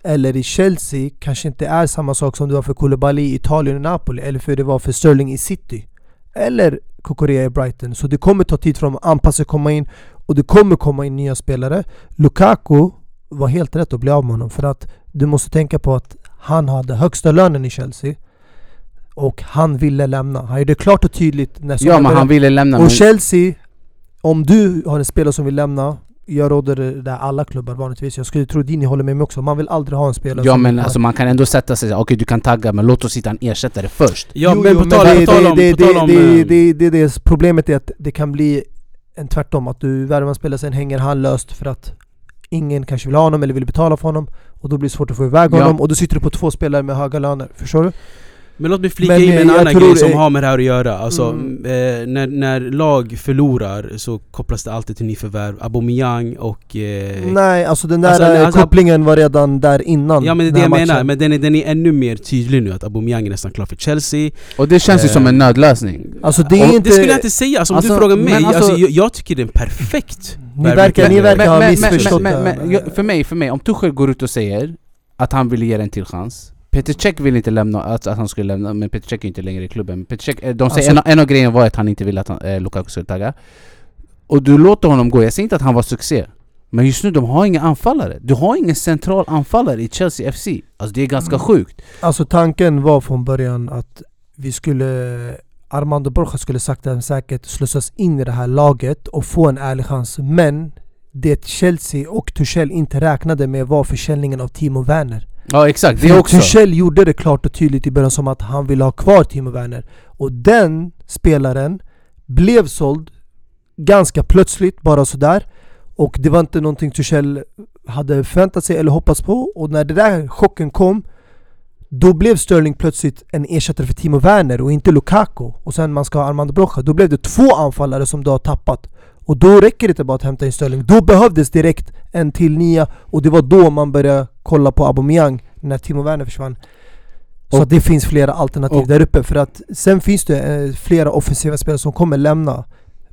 eller i Chelsea kanske inte är samma sak som det var för Koulibaly i Italien och Napoli eller för det var för Sterling i City. Eller Kokorea i Brighton. Så det kommer ta tid för dem att anpassa sig och komma in. Och det kommer komma in nya spelare. Lukaku var helt rätt att bli av med honom för att du måste tänka på att han hade högsta lönen i Chelsea och han ville lämna. Han gjorde klart och tydligt när Ja men han ville lämna Och men... Chelsea, om du har en spelare som vill lämna jag råder det där alla klubbar vanligtvis. Jag skulle tro Dini håller med mig också. Man vill aldrig ha en spelare Ja men alltså man kan ändå sätta sig okej du kan tagga men låt oss hitta en ersättare först. Ja Jo, men på tal det- det- om... det- det- det- eh, det- det- det- Problemet är att det kan bli en tvärtom. Att du värvar en spelare, sen hänger han löst för att ingen kanske vill ha honom eller vill betala för honom. Och då blir det svårt att få iväg Ja. honom. Och då sitter du på två spelare med höga löner. Förstår du? Men låt mig flika Men, in med en annan grej som har med det här att göra. Alltså, Mm. eh, när, när lag förlorar så kopplas det alltid till nyförvärv. Aubameyang och... Eh, Nej, alltså den där Alltså, eh, alltså- kopplingen var redan där innan Ja men det är den det jag menar, matchen. men den är, den är ännu mer tydlig nu att Aubameyang är nästan klar för Chelsea Och det känns ju Eh, som en nödlösning. Alltså det är inte... Det skulle jag inte säga, alltså, om Alltså, du frågar mig, men alltså, alltså- jag, jag tycker det är en perfekt Ni verkar, ni Men- verkar ha men, missförstått men, men, men, jag- för, mig, för mig, om Tuchel går ut och säger att han vill ge den en till chans Peter Cech vill inte lämna, att, att han skulle lämna, men Peter Cech är inte längre i klubben. Peter Cech, eh, de säger Alltså- en, en av grejerna var att han inte ville att han, eh, Lukaku skulle tagga. Och du låter honom gå, jag säger inte att han var succé Men just nu, de har inga anfallare. Du har ingen central anfallare i Chelsea FC Alltså det är ganska Mm. sjukt. Alltså tanken var från början att vi skulle Armando Borja skulle sakta säkert slussas in i det här laget och få en ärlig chans. Men det Chelsea och Tuchel inte räknade med var försäljningen av Timo Werner Ja exakt, det också. Tuchel gjorde det klart och tydligt i början som att han ville ha kvar Timo Werner. Och den spelaren blev såld ganska plötsligt, bara sådär. Och det var inte någonting Tuchel hade förväntat sig eller hoppats på. Och när den där chocken kom Då blev Sterling plötsligt en ersättare för Timo Werner och inte Lukaku. Och sen man ska ha Armando Brocha Då blev det två anfallare som du har tappat Och då räcker det inte bara att hämta in Sterling Då behövdes direkt en till nia Och det var då man började kolla på Aubameyang När Timo Werner försvann Så Och- att det finns flera alternativ och- där uppe. För att sen finns det eh, flera offensiva spelare som kommer lämna.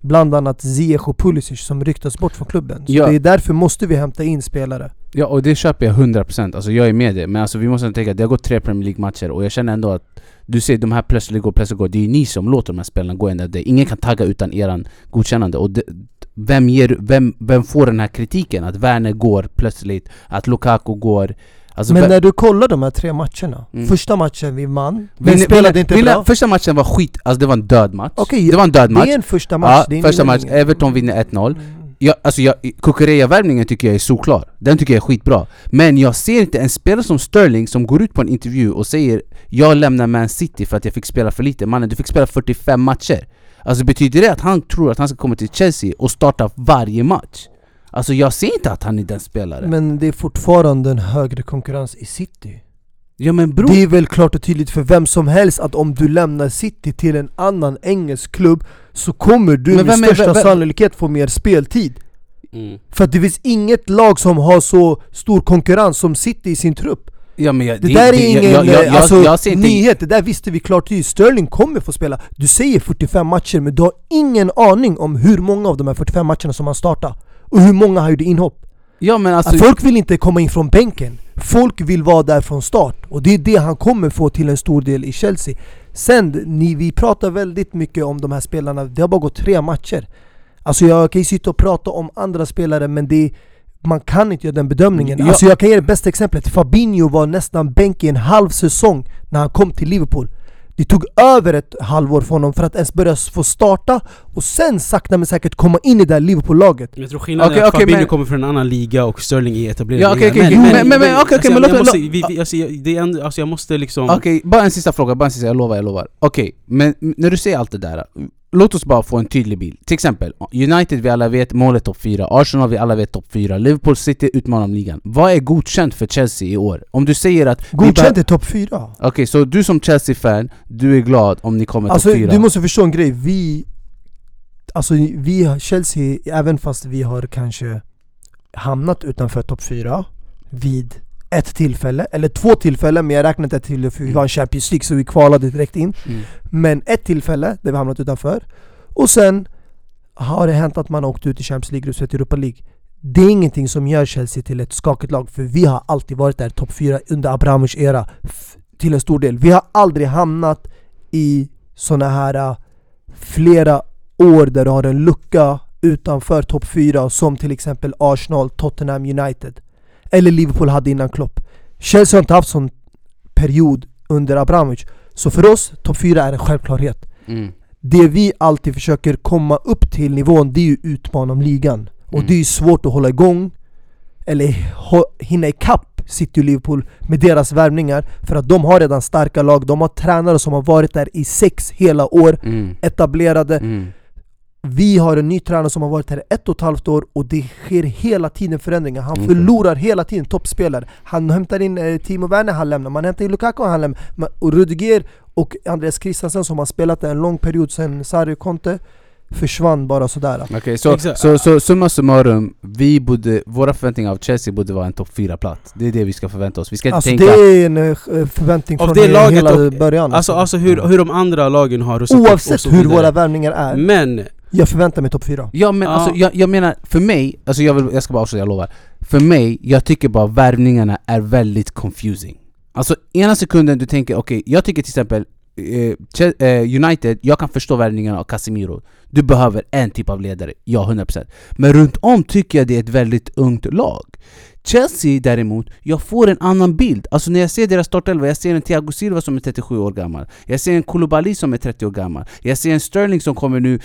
Bland annat Ziyech och Pulisic som ryktas bort från klubben. Så Ja. det är därför måste vi hämta in spelare. Ja och det köper jag 100% alltså jag är med det Men alltså vi måste tänka att det har gått tre Premier League-matcher och jag känner ändå att Du ser de här plötsligt går, plötsligt går Det är ni som låter de här spelarna gå ända där Ingen kan tagga utan eran godkännande och det, vem, ger, vem, vem får den här kritiken? Att Werner går plötsligt, att Lukaku går alltså, Men när du kollar de här tre matcherna. Mm. Första matchen vi vann, vi Vinner- spelade vinner- inte vinner- bra. Första matchen var skit, alltså det var en död match Okej, Det var en död match Det är en första match. Ja, första match. Everton vinner 1-0 Mm jag, alltså jag, Kukureya-värvningen tycker jag är solklar. Den tycker jag är skitbra. Men jag ser inte en spelare som Sterling som går ut på en intervju och säger Jag lämnar Man City för att jag fick spela för lite. Mannen, du fick spela 45 matcher. Alltså betyder det att han tror att han ska komma till Chelsea och starta varje match? Alltså jag ser inte att han är den spelaren. Men det är fortfarande en högre konkurrens i City. Ja men bror Det är väl klart och tydligt för vem som helst att om du lämnar City till en annan engelsk klubb så kommer du Men med vem är- största vem- sannolikhet få mer speltid. Mm. För att det finns inget lag som har så stor konkurrens som City i sin trupp. Ja jag, Det, där är jag- ingen jag, jag, eh, alltså, nyhet, det där visste vi klart tydligt. Sterling kommer få spela. Du säger 45 matcher men du har ingen aning om hur många av de här 45 matcherna som han startar. Och hur många han gjorde inhopp. Ja men alltså folk vill inte komma in från bänken. Folk vill vara där från start. Och det är det han kommer få till en stor del i Chelsea. Sen, ni, vi pratar väldigt mycket om de här spelarna. Det har bara gått tre matcher. Alltså jag kan ju sitta och prata om andra spelare men det man kan inte göra den bedömningen. Ja. Alltså jag kan ge det bästa exemplet. Fabinho var nästan bänk i en halv säsong när han kom till Liverpool. Det tog över ett halvår för honom för att ens börja få starta och sen sakta men säkert komma in i det här Liverpool-laget. Men jag tror skillnaden Okej, är att okej, Fabinho men- kommer från en annan liga och Sterling är etablerad Ja, okej, okej. Men- men- men- okej, okej, men alltså, låt- måste, låt- vi, alltså, jag- alltså jag måste liksom... Okej, bara en sista fråga, bara en sista, jag lovar, jag lovar. Okej, men när du säger allt det där, låt oss bara få en tydlig bild. Till exempel, United vi alla vet, målet topp 4, Arsenal vi alla vet topp 4, Liverpool City utmanar om ligan. Vad är godkänt för Chelsea i år? Om du säger att... Godkänt är topp 4. Okej, så du som Chelsea-fan, du är glad om ni kommer Alltså topp 4? du måste förstå en grej, vi... Alltså vi, Chelsea, även fast vi har kanske hamnat utanför topp 4 vid ett tillfälle, eller två tillfällen, men jag räknar inte ett till för vi var en Champions League så vi kvalade direkt in. Mm. Men ett tillfälle där vi hamnat utanför, och sen har det hänt att man har åkt ut i Champions League-gruppspelet i Europa League. Det är ingenting som gör Chelsea till ett skakigt lag, för vi har alltid varit där topp 4 under Abramovic era, till en stor del. Vi har aldrig hamnat i såna här äh, flera år där du har en lucka utanför topp 4 som till exempel Arsenal, Tottenham, United. Eller Liverpool hade innan Klopp. Chelsea har inte haft sån period under Abramovic. Så för oss, topp 4 är en självklarhet. Mm. Det vi alltid försöker komma upp till nivån, det är ju utmana om ligan. Och Mm. det är ju svårt att hålla igång, eller hinna ikapp City och Liverpool med deras värvningar. För att de har redan starka lag, de har tränare som har varit där i sex hela år, Mm. etablerade. Vi har en ny tränare som har varit här ett och ett halvt år och det sker hela tiden förändringar. Han Mm. förlorar hela tiden toppspelare. Han hämtar in eh, Timo Werner, han lämnar. Man hämtar in Lukaku, han lämnar. Och Rudiger och Andreas Christensen som har spelat en lång period sedan Sarri Conte försvann bara sådär. Okej, så, Exakt. så, så summa summarum, vi borde, våra förväntningar av Chelsea borde vara en topp 4-plats. Det är det vi ska förvänta oss. Vi ska inte Alltså tänka... det är en eh, förväntning Av från det he- laget hela och- början. Alltså, alltså hur, hur de andra lagen har rustat upp och Oavsett så hur våra värvningar är, Men, jag förväntar mig topp 4. Ja men Ja. alltså jag, jag menar, för mig, alltså jag, vill, jag ska bara avsluta, jag lovar För mig, jag tycker bara värvningarna är väldigt confusing Alltså ena sekunden du tänker, okej, jag tycker till exempel eh, eh, United, jag kan förstå värvningarna av Casemiro Du behöver en typ av ledare, ja 100% Men runt om tycker jag det är ett väldigt ungt lag Chelsea däremot, jag får en annan bild. Alltså när jag ser deras startelva, jag ser en Thiago Silva som är 37 år gammal. Jag ser en Koulibaly som är 30 år gammal. Jag ser en Sterling som kommer nu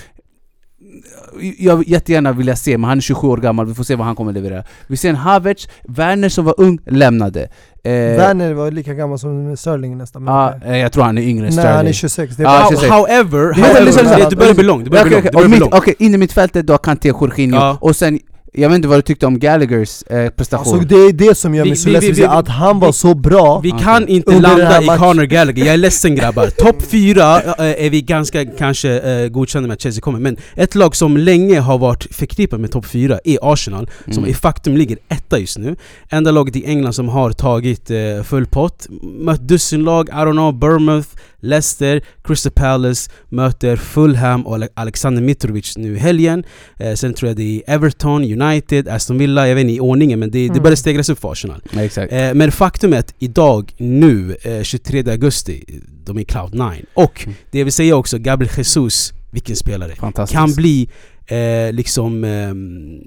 jag vill jättegärna vilja se, men han är 27 år gammal, vi får se vad han kommer leverera. Vi ser en Havertz, Werner som var ung, lämnade. Eh, Werner var lika gammal som Sterling nästan. okej. eh, jag tror han är yngre än Nej Sterling. han är 26. Det är 26. however, however lyssna. det, det börjar bli långt, det börjar Okej, bli okej, långt, det och börjar bli mitt- långt. Okej, in i mittfältet då Kanté, Jorginho, Ja. och sen Jag vet inte vad du tyckte om Gallaghers eh, prestation? Alltså det är det som gör Vi- mig så vi- ledsen, vi- vi- att han var så bra Vi kan inte landa i. Conor Gallagher, jag är ledsen grabbar. Topp fyra eh, är vi ganska kanske eh, godkända med att Chelsea kommer, men ett lag som länge har varit förknippat med topp fyra är Arsenal, som Mm. i faktum ligger etta just nu. Enda laget i England som har tagit eh, full pott. Mött dussinlag, I don't know, Bournemouth, Leicester, Crystal Palace, möter Fulham och Ale- Alexander Mitrovic nu i helgen. Eh, sen tror jag det är Everton, United, Aston Villa, jag vet inte i ordningen men det, det Mm. börjar stegras upp för Arsenal. Eh, men faktum är att idag, nu, eh, 23 augusti, de är cloud 9. Och Mm. det vill säga också, Gabriel Jesus, vilken spelare. Kan bli eh, liksom ehm,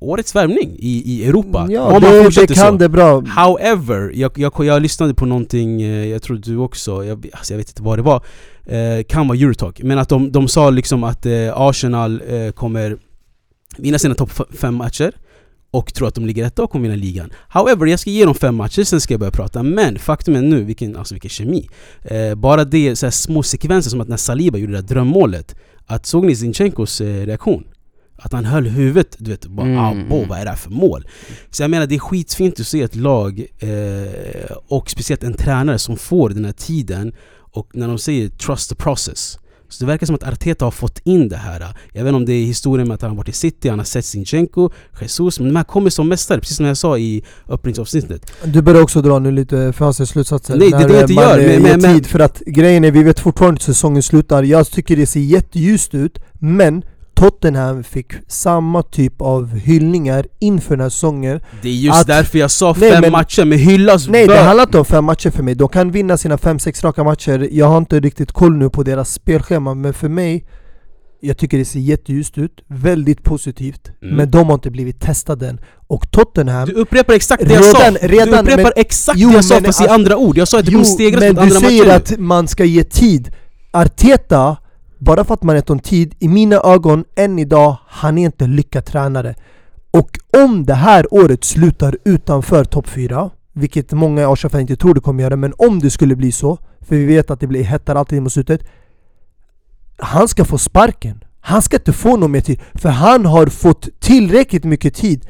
årets värvning i, i Europa. Ja, om han det, det kan så. det bra However, jag, jag, jag lyssnade på någonting, eh, jag tror du också, jag, alltså jag vet inte vad det var, eh, kan vara Eurotalk, men att de, de sa liksom att eh, Arsenal eh, kommer vinna sina topp fem matcher och tror att de ligger etta och kommer vinna ligan. However, jag ska ge dem fem matcher, sen ska jag börja prata. Men faktum är nu, vilken, alltså vilken kemi. Eh, bara det, så här små sekvenser som att när Saliba gjorde det där drömmålet, att såg ni Zinchenkos eh, reaktion? Att han höll huvudet, du vet, bara Mm. ah, bo, vad är det här för mål? Så jag menar det är skitfint att se ett lag eh, och speciellt en tränare som får den här tiden och när de säger 'trust the process' så det verkar som att Arteta har fått in det här. Jag vet inte om det är historien med att han har varit i City, han har sett Zinchenko, Jesus, men de här kommer som mästare, precis som jag sa i öppningsavsnittet. Du börjar också dra nu lite förhastade slutsatser Nej, det är det jag inte man gör, eh, men- men- men- tid För att grejen är, vi vet fortfarande inte hur säsongen slutar Jag tycker det ser jätteljust ut Men Tottenham fick samma typ av hyllningar inför den här säsongen. Det är just Att- därför jag sa Nej, fem men- matcher med hyllas Nej det bör- handlar inte om fem matcher för mig, de kan vinna sina fem, sex raka matcher. Jag har inte riktigt koll nu på deras spelschema men för mig Jag tycker det ser jätteljust ut, väldigt positivt Mm. Men de har inte blivit testade än. Och Tottenham Du upprepar exakt det jag Redan- sa! redan, du upprepar men- exakt Jo, det jag sa men fast i att- andra ord, jag sa att det kommer stegras men mot du andra säger matcher. att man ska ge tid. Arteta, bara för att man gett om tid, i mina ögon än idag, han är inte lyckad tränare Och om det här året slutar utanför topp 4 Vilket många Arsenal-fans inte tror det kommer göra, men om det skulle bli så För vi vet att det blir hettar alltid mot slutet Han ska få sparken. Han ska inte få någon mer tid, för han har fått tillräckligt mycket tid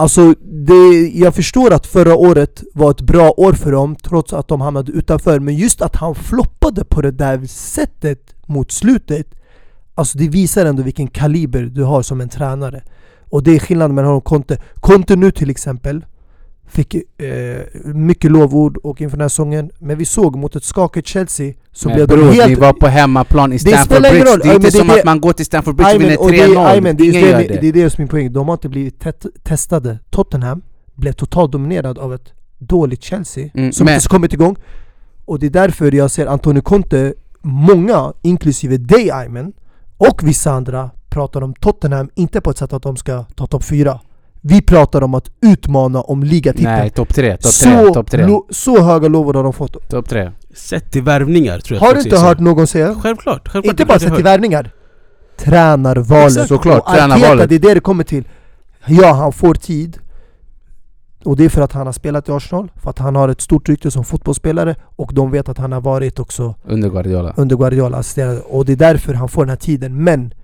Alltså, det, jag förstår att förra året var ett bra år för dem trots att de hamnade utanför. Men just att han floppade på det där sättet mot slutet Alltså det visar ändå vilken kaliber du har som en tränare. Och det är skillnaden mellan honom och Conte. Conte nu till exempel Fick eh, mycket lovord och inför den här säsongen Men vi såg mot ett skakigt Chelsea så Men blev de bror, helt... ni var på hemmaplan i Stamford Bridge. roll. Det är Ja, inte det som det- att man går till Stamford Bridge Aymen, vinner och det, 3-0. Aymen, det, är Ingen just gör det, det. det är det som är min poäng. De har inte blivit tet- testade. Tottenham blev totalt dominerad av ett dåligt Chelsea Mm, som men- inte kommit igång. Och det är därför jag ser Antonio Conte, många, inklusive dig Aymen, och vissa andra pratar om Tottenham, inte på ett sätt att de ska ta topp 4. Vi pratar om att utmana om ligatiteln. Nej, topp 3, topp 3, så, topp 3. lo- så höga lovord har de fått. Top 3. Sett till värvningar tror jag Har du inte hört någon säga? Självklart, självklart Inte bara sett till värvningar Tränarvalet Exakt, såklart, Och Arteta, det är det det kommer till Ja, han får tid Och det är för att han har spelat i Arsenal För att han har ett stort rykte som fotbollsspelare Och de vet att han har varit också Under Guardiola. under Guardiola assisterad Och det är därför han får den här tiden Men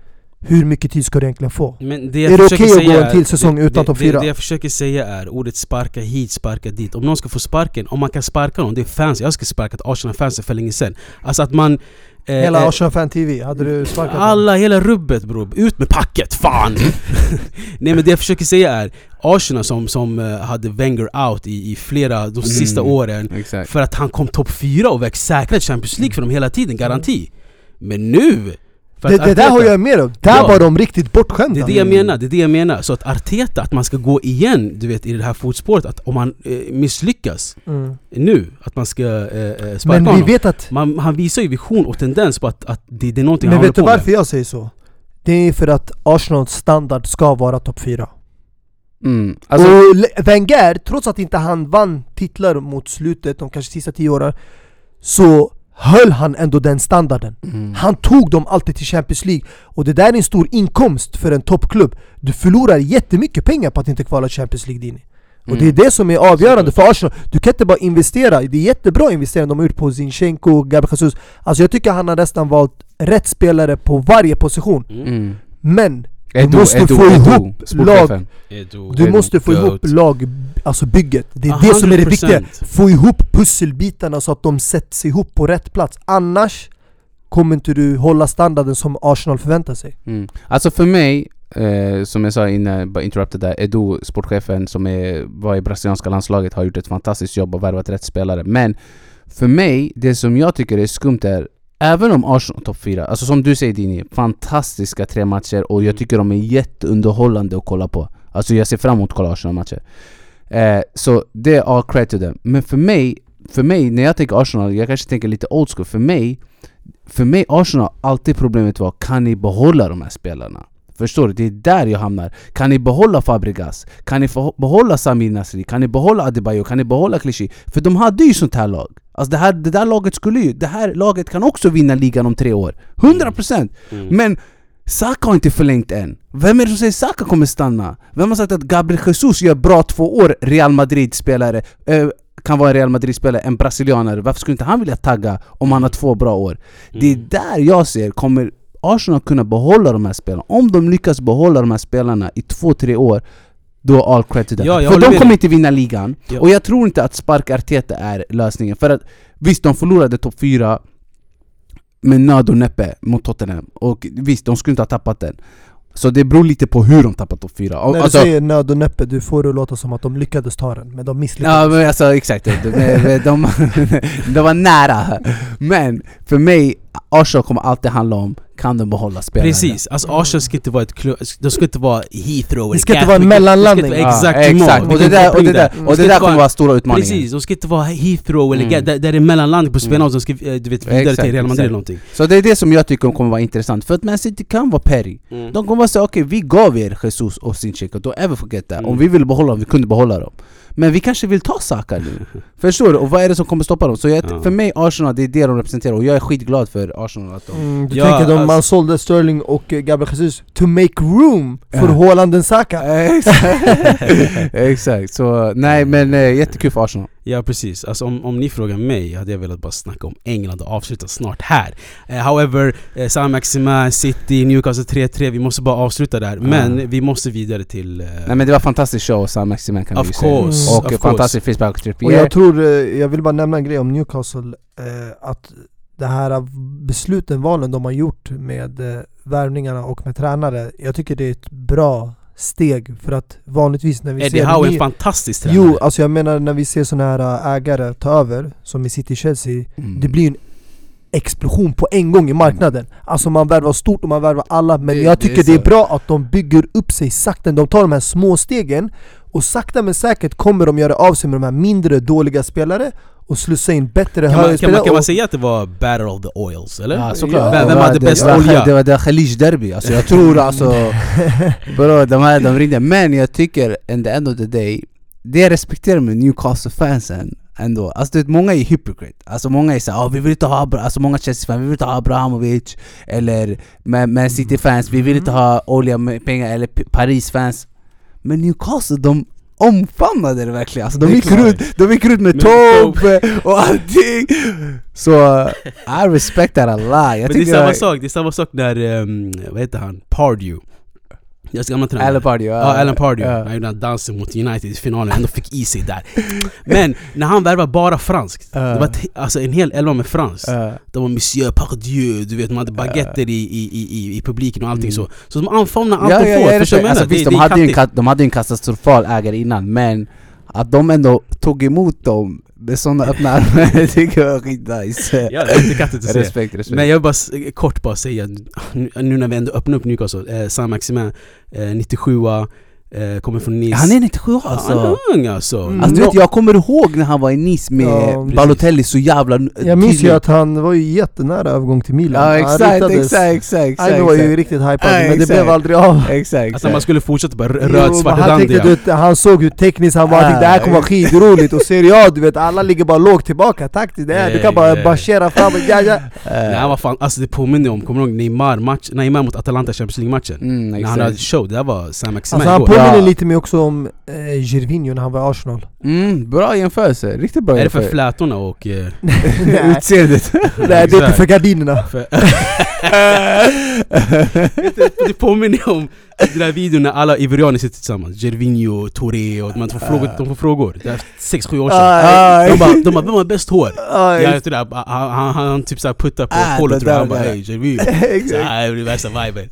hur mycket tid ska du egentligen få? Men det jag Är det försöker okej att säga gå en är- till säsong det- utan topp det- fyra? Det jag försöker säga är ordet sparka hit, sparka dit. Om någon ska få sparken, om man kan sparka någon, det är fans. Jag skulle sparkat Arsenal-fansen för länge sedan. Alltså att man... eh, Hela eh, Arsenal Fan TV, hade du sparkat alla, hela rubbet bror. Ut med packet, fan! Nej men det jag försöker säga är Arsenal som, som eh, hade Wenger out i, i flera, de sista Mm. åren Exakt. För att han kom topp fyra och växt säkrat Champions League för dem hela tiden, garanti Men nu! För Det, att det där Arteta- har jag med om, där Ja. var de riktigt bortskämda det är det jag menar, det är det jag menar. Så att Arteta, att man ska gå igen du vet, i det här fotspåret, att om han eh, misslyckas mm. nu, att man ska eh, eh, sparka Men vi honom. vet att Man, han visar ju vision och tendens på att, att det, det är någonting Men han håller vet du på med. varför jag säger så? Det är för att Arsenals standard ska vara topp 4 Mm. Alltså, Och Wenger, trots att inte han vann titlar mot slutet, de kanske sista tio åren Så höll han ändå den standarden mm. Han tog dem alltid till Champions League Och det där är en stor inkomst för en toppklubb Du förlorar jättemycket pengar på att inte kvala Champions League Dini Och det är Mm. det som är avgörande för Arsenal Du kan inte bara investera, det är jättebra investering de har gjort på Zinchenko, Gabriel Jesus Alltså jag tycker han har nästan valt rätt spelare på varje position Mm. Mm. Men Edu, måste Edu, få Edu, ihop. Edo, Du Edo, måste få ihop lag, alltså bygget. Det är A det som är det 100%. viktiga. Få ihop pusselbitarna så att de sätts ihop på rätt plats. Annars kommer inte du hålla standarden som Arsenal förväntar sig. Mm. Alltså för mig, eh, som jag sa innan, bara interrupted där, Edu, sportchefen som är, var i brasilianska landslaget har gjort ett fantastiskt jobb och värvat rätt spelare. Men för mig, det som jag tycker är skumt är Även om Arsenal topp 4, alltså som du säger Dini, fantastiska tre matcher och jag tycker de är jätteunderhållande att kolla på. Alltså jag ser fram emot att kolla Arsenal-matcher. Eh, så det är all credit to them. Men för mig, för mig, när jag tänker Arsenal, jag kanske tänker lite old school. För mig, för mig Arsenal, alltid problemet var kan ni behålla de här spelarna? Förstår du? Det är där jag hamnar. Kan ni behålla Fabregas? Kan ni behålla Samir Nasri? Kan ni behålla Adebayo? Kan ni behålla Clichy? För de hade ju sånt här lag. Alltså det, här, det där laget skulle ju, det här laget kan också vinna ligan om tre år. 100%! Mm. Men Saka har inte förlängt än. Vem är det som säger Saka kommer stanna? Vem har sagt att Gabriel Jesus gör bra två år Real Madrid-spelare? Eh, kan vara en Real Madrid-spelare, en brasilianare. Varför skulle inte han vilja tagga om han har två bra år? Det är Mm. där jag ser, kommer Arsenal kunna behålla de här spelarna? Om de lyckas behålla de här spelarna i två, tre år då all credit till dem. Ja, För de kommer inte vinna ligan. Ja. Och jag tror inte att spark Arteta är lösningen. För att visst, de förlorade topp 4 med nöd och näppe mot Tottenham. Och visst, de skulle inte ha tappat den. Så det beror lite på hur de tappar topp 4. När du säger nöd och näppe, du får det att låta som att de lyckades ta den, men de misslyckades. Ja men alltså exakt, de, de, de, de var nära. Men för mig, Arsenal kommer alltid handla om kan de behålla spelarna? Precis, alltså Arsenal ska inte vara ett klubb, de ska inte vara Heathrow Det ska eller inte vara en mellanlandning. Det ska inte vara Ja, exakt, exakt. Och det där, och det där, och det där kommer vara stora utmaningen. Precis, de ska inte vara Heathrow eller Mm. Där, där det är mellanlandning på spelarna som ska eh, du vet, vidare Exakt, till Real Madrid eller någonting. Så det är det som jag tycker kommer vara intressant, för att Man City kan vara petty. Mm. De kommer att säga okej, vi gav er Jesus och Sinchenko, don't ever forget that. Mm. Om vi ville behålla dem, vi kunde behålla dem. Men vi kanske vill ta Saka nu. Förstår du? Och vad är det som kommer stoppa dem? Så jag, Ja. för mig, Arsenal, det är det de representerar och jag är skitglad för Arsenal att de... Mm, du Ja, tänker alltså- man sålde Sterling och Gabriel Jesus to make room för Ja. Haaland och Saka. Exakt. Så nej men eh, jättekul för Arsenal. Ja precis, alltså om, om ni frågar mig hade jag velat bara snacka om England och avsluta snart här. Eh, however, eh, Saint-Maximin, City, Newcastle 3-3, vi måste bara avsluta där. Men vi måste vidare till... Eh, Nej men det var fantastisk show, Sam Maximin kan Of vi ju säga. course, Och of course. fantastisk frispark och Och jag tror, eh, jag vill bara nämna en grej om Newcastle, eh, att det här besluten, valen de har gjort med eh, värvningarna och med tränare, jag tycker det är ett bra steg för att vanligtvis när vi Eddie ser Howe är en fantastisk tränare. Jo, alltså jag menar när vi ser såna här äh, ägare ta över, som i City-Chelsea, Mm. det blir en explosion på en gång i marknaden. Alltså man värvar stort och man värvar alla, men Det- jag det tycker är det är bra att de bygger upp sig sakta. De tar de här små stegen och sakta men säkert kommer de göra av sig med de här mindre dåliga spelare och slussa in bättre Kan man, kan, högerspelare. man, kan man säga att det var battle of the oils, eller? Ja såklart. Vem, Det hade det bäst olja? Det var det Khalij derby, alltså jag tror alltså... bro, de, här, de ringde, men jag tycker in the end of the day, det jag respekterar med Newcastle-fansen ändå, alltså du vet, många är hypocrite, alltså många är såhär oh, vi vill inte ha, Abra-" alltså många Chelsea-fans, vi vill inte ha Abrahamovic Eller Man City-fans, vi vill inte ha olja med pengar, eller Paris-fans Men Newcastle, de omfamnade det verkligen, alltså de gick, runt, de gick runt med tåg och allting! Så I respect that a lot, jag Men det är samma jag- sak, det är samma sak när, um, vad heter han? Pardew Deras gamla tränare Alan Pardew, Ja, Alan Pardew. Han gjorde den dansen mot United i finalen, ändå fick i sig där. Men när han värvade bara franskt, Ja. det var alltså en hel elva med franskt. Ja. De var Monsieur Pardieu, du vet de hade baguetter i, i, i, i, i publiken och allting Mm. så. Så de omfamnade allt Ja, de ja, får. ja, Förstår du alltså, visst, de, hade ju en, de hade ju en katastrofal ägare innan, men att de ändå tog emot dem med sådana öppna armar, det tycker jag var skitnice. Ja, det är inte se. Respekt, respekt. Men jag vill bara kort bara säga, nu, när vi ändå öppnar upp Newcastle, eh, Saint-Maximin, eh, 97 eh, kommer från Nice. han är 97 Ja, alltså. Han är ung alltså. Mm. Alltså vet, jag kommer ihåg när han var i Nice med Ja, Balotelli så jävla n- Jag minns ju att han var ju jättenära övergång till Milan. Ja exakt, exakt, exakt, exakt, Han var ju exakt. riktigt hypad, Ja, men det blev aldrig av. Exakt, Alltså man skulle fortsätta bara r- Jo, röd, men svart, han, tänkte, han såg hur tekniskt han var, han tänkte det här kommer vara skitroligt och Serie A, du vet alla ligger bara lågt tillbaka taktiskt, det här, du kan bara marschera fram och ja, ja. Nej, var fan, alltså det påminner om, kommer du ihåg Neymar, match, Neymar mot Atalanta Champions League-matchen? Mm, När han hade show, det där var Sam Maximin Alltså. Påminner lite mer också om eh, Gervinho när han var i Arsenal. Mm, bra jämförelse, riktigt bra Är det för jämförelse. flätorna och... eh, Utseendet. Nej, det är inte för gardinerna. för det, det påminner om den där videon när alla ivorianer sitter tillsammans. Gervinho, Touré och de får frågor. De får frågor. Det är 6-7 år sedan. De bara, de bara 'Vem har bäst hår?' Jag det där, han, han, han typ såhär puttar på Ah, kolet det tror jag. Han bara hej Gervinho. Det är värsta viben.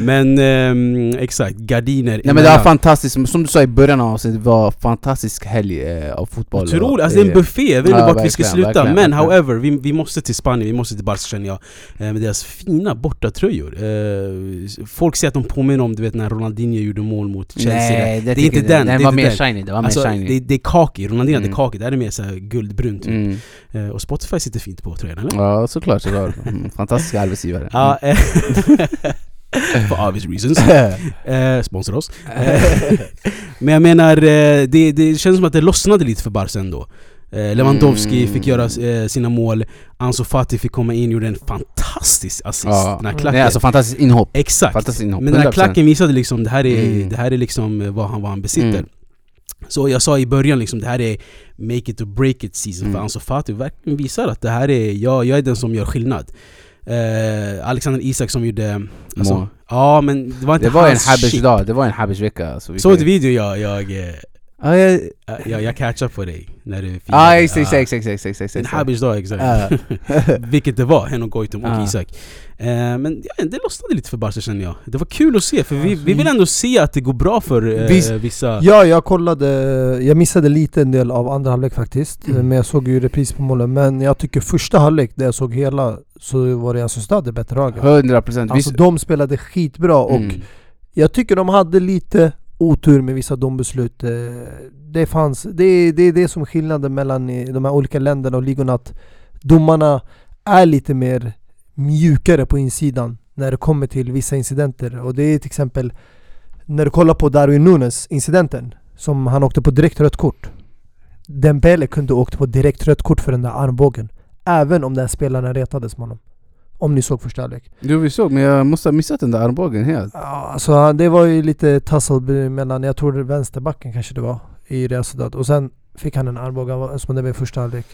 Men ehm, exakt, gardiner Nej men det var fantastiskt, som du sa i början av avsnittet, det var fantastisk helg eh, av fotboll Otroligt, alltså det är en buffé, jag vet inte Ja, vart vi ska sluta verkligen, Men verkligen. however, vi, vi måste till Spanien, vi måste till Barca känner jag eh, Med deras fina bortatröjor eh, Folk säger att de påminner om du vet när Ronaldinho gjorde mål mot Chelsea Nej, det är tycker inte jag den, Den det är var inte mer den. shiny, det var Alltså, mer shiny det, det är kaki, Ronaldinho Mm. hade kaki, det här är mer såhär guldbrunt typ. mm. eh, Och Spotify sitter fint på tröjan eller? Ja såklart, såklart. Mm, Fantastiska arbetsgivare Ja, eh, For obvious reasons eh, Sponsra oss Eh, Men jag menar, det, det känns som att det lossnade lite för Barca ändå Lewandowski Mm. fick göra eh, sina mål Ansu Fati fick komma in och gjorde en fantastisk assist Ja. Den här klacken Nej alltså fantastiskt inhopp, Exakt! fantastiskt inhopp Men den här 100%. klacken visade liksom, det här är, Mm. det här är liksom eh, vad han, vad han besitter Mm. Så jag sa i början liksom, det här är make it or break it season för Mm. Ansu Fati verkligen visar att det här är, jag, jag är den som gör skillnad eh, Alexander Isak som gjorde... Alltså, Mål. ja men det var inte Det var en hans shit. dag, det var en Habbers vecka alltså, vi Såg kan- du video jag, jag, eh, Ja, jag... jag, jag catchade på dig när du firade? Ah, exakt, Ja. exakt, exakt, exakt, exakt, En. Habbers dag exakt Ja. Vilket det var, Henok Goitom och Ja. Isak eh, Men ja, det lossnade lite för Barca känner jag Det var kul att se, för vi, vi vill ändå se att det går bra för eh, Visst. vissa Ja, jag kollade, jag missade lite en del av andra halvlek faktiskt. Mm. Men jag såg ju repris på målen. Men jag tycker första halvlek, där jag såg hela, så var det alltså Stad det bättre laget. 100 procent. Alltså de spelade skitbra och Mm. jag tycker de hade lite otur med vissa dombeslut. Eh, det fanns, det är det, är det som är skillnaden mellan de här olika länderna och ligorna att domarna är lite mer mjukare på insidan när det kommer till vissa incidenter. Och det är till exempel när du kollar på Darwin Nunes incidenten som han åkte på direkt rött kort. Dembele kunde åkt på direkt rött kort för den där armbågen. Även om den spelaren retades med honom. Om ni såg första halvlek. Jo vi såg, men jag måste ha missat den där armbågen helt. Ja, alltså det var ju lite tussle mellan, jag tror det vänsterbacken kanske det var i Real Sociedad. Och sen fick han en armbåge som det var i första halvlek.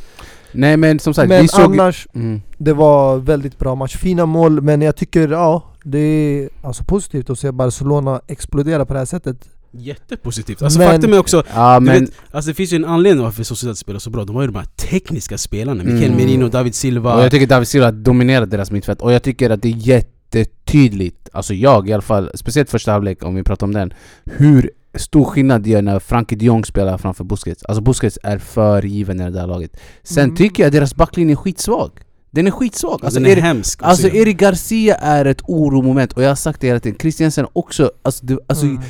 Nej men som sagt, Men vi såg... annars, Mm. det var väldigt bra match. Fina mål, men jag tycker ja, det är alltså positivt att se Barcelona explodera på det här sättet. Jättepositivt, alltså Men- faktum är också Ja men... vet, alltså det finns ju en anledning varför Sociedad spelar så bra De har ju de här tekniska spelarna, Mikael Mm. Merino, David Silva Och jag tycker David Silva dominerar deras mittfält och jag tycker att det är jättetydligt, alltså jag i alla fall, speciellt första halvlek om vi pratar om den, hur stor skillnad det gör när Frankie de Jong spelar framför Busquets. Alltså Busquets är för given i det där laget. Sen Mm. tycker jag deras backlinje är skitsvag. Den är skitsvag. Alltså, Den är Erik, hemsk att alltså se. Erik Garcia är ett oromoment och jag har sagt det hela tiden. Christiansen också, alltså, det, alltså Mm.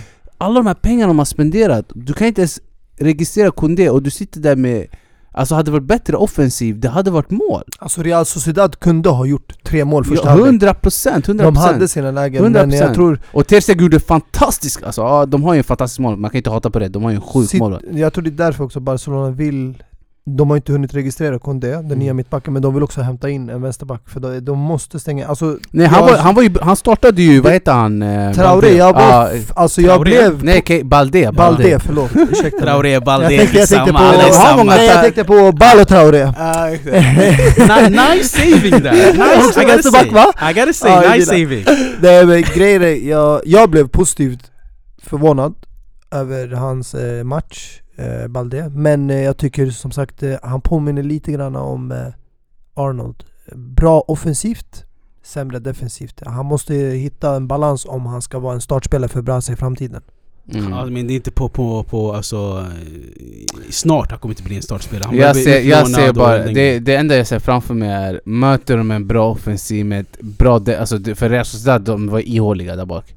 Alla de här pengarna de har spenderat, du kan inte ens registrera Koundé och du sitter där med Alltså hade det varit bättre offensiv, det hade varit mål. Alltså Real Sociedad kunde ha gjort tre mål första Ja, halvlek. 100 procent, 100% De hade sina lägen, 100%. men jag tror... Och Ter Stegen gjorde fantastiskt, alltså ja, de har ju en fantastisk mål, man kan inte hata på det, de har ju en sjuk sitt- mål Jag tror det är därför också Barcelona vill de har inte hunnit registrera Kondé, den Mm. nya mittbacken, men de vill också hämta in en vänsterback för de, de måste stänga, alltså Nej han, jag- var, han var ju, han startade ju, vad heter han? Eh, Traoré, Balde. jag blev, Ja, alltså jag Traoré? blev... Nej, Ke- Balde, Balde, förlåt, ursäkta. Traoré, Balde, jag tänkte, jag tänkte på, har många- nej, jag tänkte på Balo Traoré Ni- nice saving där! Nice, I gotta say! va? I gotta say, jag nice gillar. saving! Nej men grejen är, jag, jag blev positivt förvånad över hans eh, match, eh, Balde. Men eh, jag tycker som sagt, eh, han påminner lite grann om eh, Arnold. Bra offensivt, sämre defensivt. Han måste hitta en balans om han ska vara en startspelare för Brasse i framtiden. Mm. Ja, men det är inte på, på, på alltså, eh, snart han kommer inte bli en startspelare. Han Jag ser, jag ser bara, det, det enda jag ser framför mig är Möter de en bra offensiv med ett bra... De, alltså det- för Real Sociedad, de var ihåliga där bak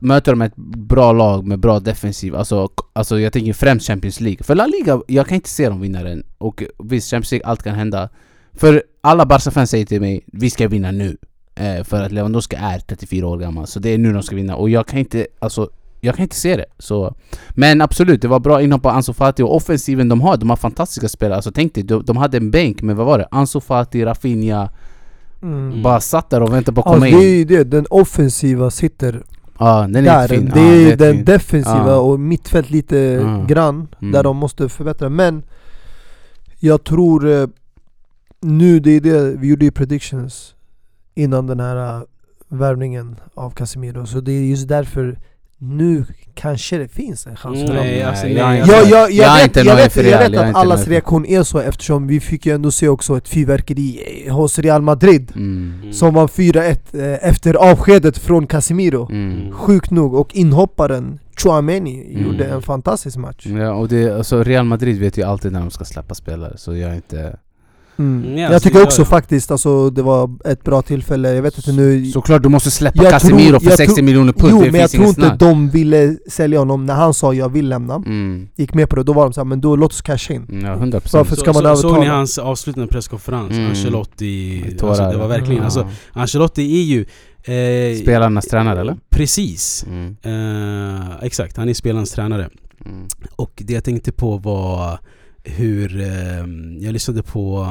Möter de ett bra lag med bra defensiv, alltså, alltså jag tänker främst Champions League För La Liga, jag kan inte se dem vinna den Och visst, Champions League, allt kan hända För alla Barca-fans säger till mig, vi ska vinna nu eh, För att Lewandowski är 34 år gammal, så det är nu de ska vinna Och jag kan inte, alltså jag kan inte se det. Så. Men absolut, det var bra inhopp på Ansu Fati och offensiven de har, de har fantastiska spelare. Alltså tänk dig, de, de hade en bänk med vad var det? Ansu Fati, Rafinha, Mm. Bara satt där och väntade på att komma det är in. ju det, den offensiva sitter Ja, den är Där, fin. det är jättefin. den defensiva och mittfält lite grann, Mm. där de måste förbättra. Men jag tror eh, nu, det är det, vi gjorde ju predictions innan den här eh, värvningen av Casemiro. Så det är just därför nu kanske det finns en chans för dem. Nej, alltså, Nej, jag Jag, jag, jag, vet, inte jag, vet, jag vet att allas reaktion är så eftersom vi fick ju ändå se också ett fyrverkeri hos Real Madrid Mm. Mm. Som var 4-1 eh, efter avskedet från Casemiro Mm. Sjukt nog, och inhopparen Chouameni Mm. gjorde en fantastisk match Ja, och det, alltså Real Madrid vet ju alltid när de ska släppa spelare, så jag är inte... mm. Ja, Jag alltså, tycker jag- också faktiskt alltså, det var ett bra tillfälle, jag vet inte nu Såklart du måste släppa Jag Casemiro för jag 60 tror- miljoner pund, Jo det men jag tror inte snack. de ville sälja honom när han sa jag vill lämna Mm. Gick med på det, då var de såhär men då låt oss casha in Ja, 100% Varför ska man så, Såg ni övertala? hans avslutande presskonferens? Mm. Ancelotti, alltså, det var verkligen, Mm. alltså, Ancelotti är ju... Eh, Spelarnas tränare eller? Precis. Mm. Eh, exakt, han är spelarens tränare. Mm. Och det jag tänkte på var hur, eh, jag lyssnade på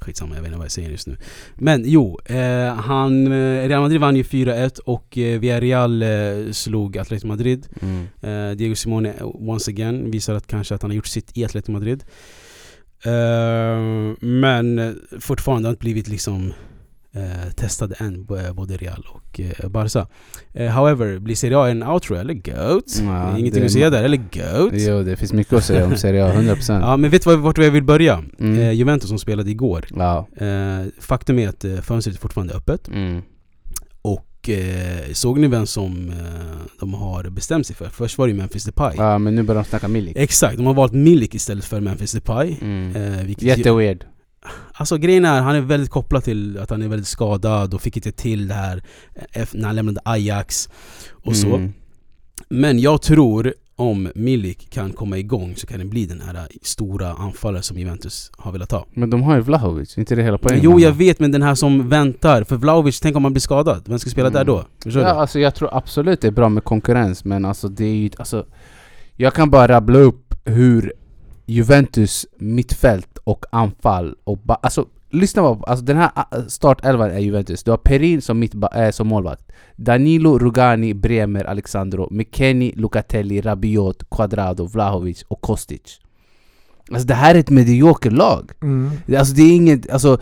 Skitsamma, jag vet inte vad jag säger just nu. Men jo, eh, han, eh, Real Madrid vann ju 4-1 och eh, Villarreal eh, slog Atletico Madrid. Mm. Eh, Diego Simone eh, once again visar att kanske att han har gjort sitt i Atletico Madrid. Men fortfarande har inte blivit liksom eh, testade än, b- både Real och eh, Barca. Eh, however, blir Serie A en outro eller GOAT? Ja, Ingenting att säga där, eller GOAT? Jo, det finns mycket att säga om Serie A, 100% Ja men vet du vart jag vill börja? Mm. Eh, Juventus som spelade igår. Ja. Eh, faktum är att eh, fönstret är fortfarande öppet. Mm. Och eh, såg ni vem som eh, de har bestämt sig för? Först var det Memphis Depay. ja, men nu börjar de snacka Milik Exakt, de har valt Milik istället för Memphis Depay. mm. Eh, Jätteweird Alltså grejen är, han är väldigt kopplad till att han är väldigt skadad och fick inte till det här eh, när han lämnade Ajax och så. Mm. Men jag tror om Milik kan komma igång så kan det bli den här stora anfallare som Juventus har velat ha. Men de har ju Vlahovic, inte det hela poängen? Jo jag vet men den här som väntar, för Vlahovic, tänk om han blir skadad? Vem ska spela där då? Förstår Mm. Ja, du? alltså jag tror absolut det är bra med konkurrens men alltså det är ju, alltså Jag kan bara rabbla upp hur Juventus mittfält och anfall och ba, alltså lyssna på, alltså den här ah, startelvan är Juventus. Du har Perin som, mittba, äh, som målvakt. Danilo, Rugani, Bremer, Alexandro McKennie, Lucatelli, Rabiot, Quadrado, Vlahovic och Kostic. Alltså det här är ett medioker lag. Mm. Alltså det är inget, alltså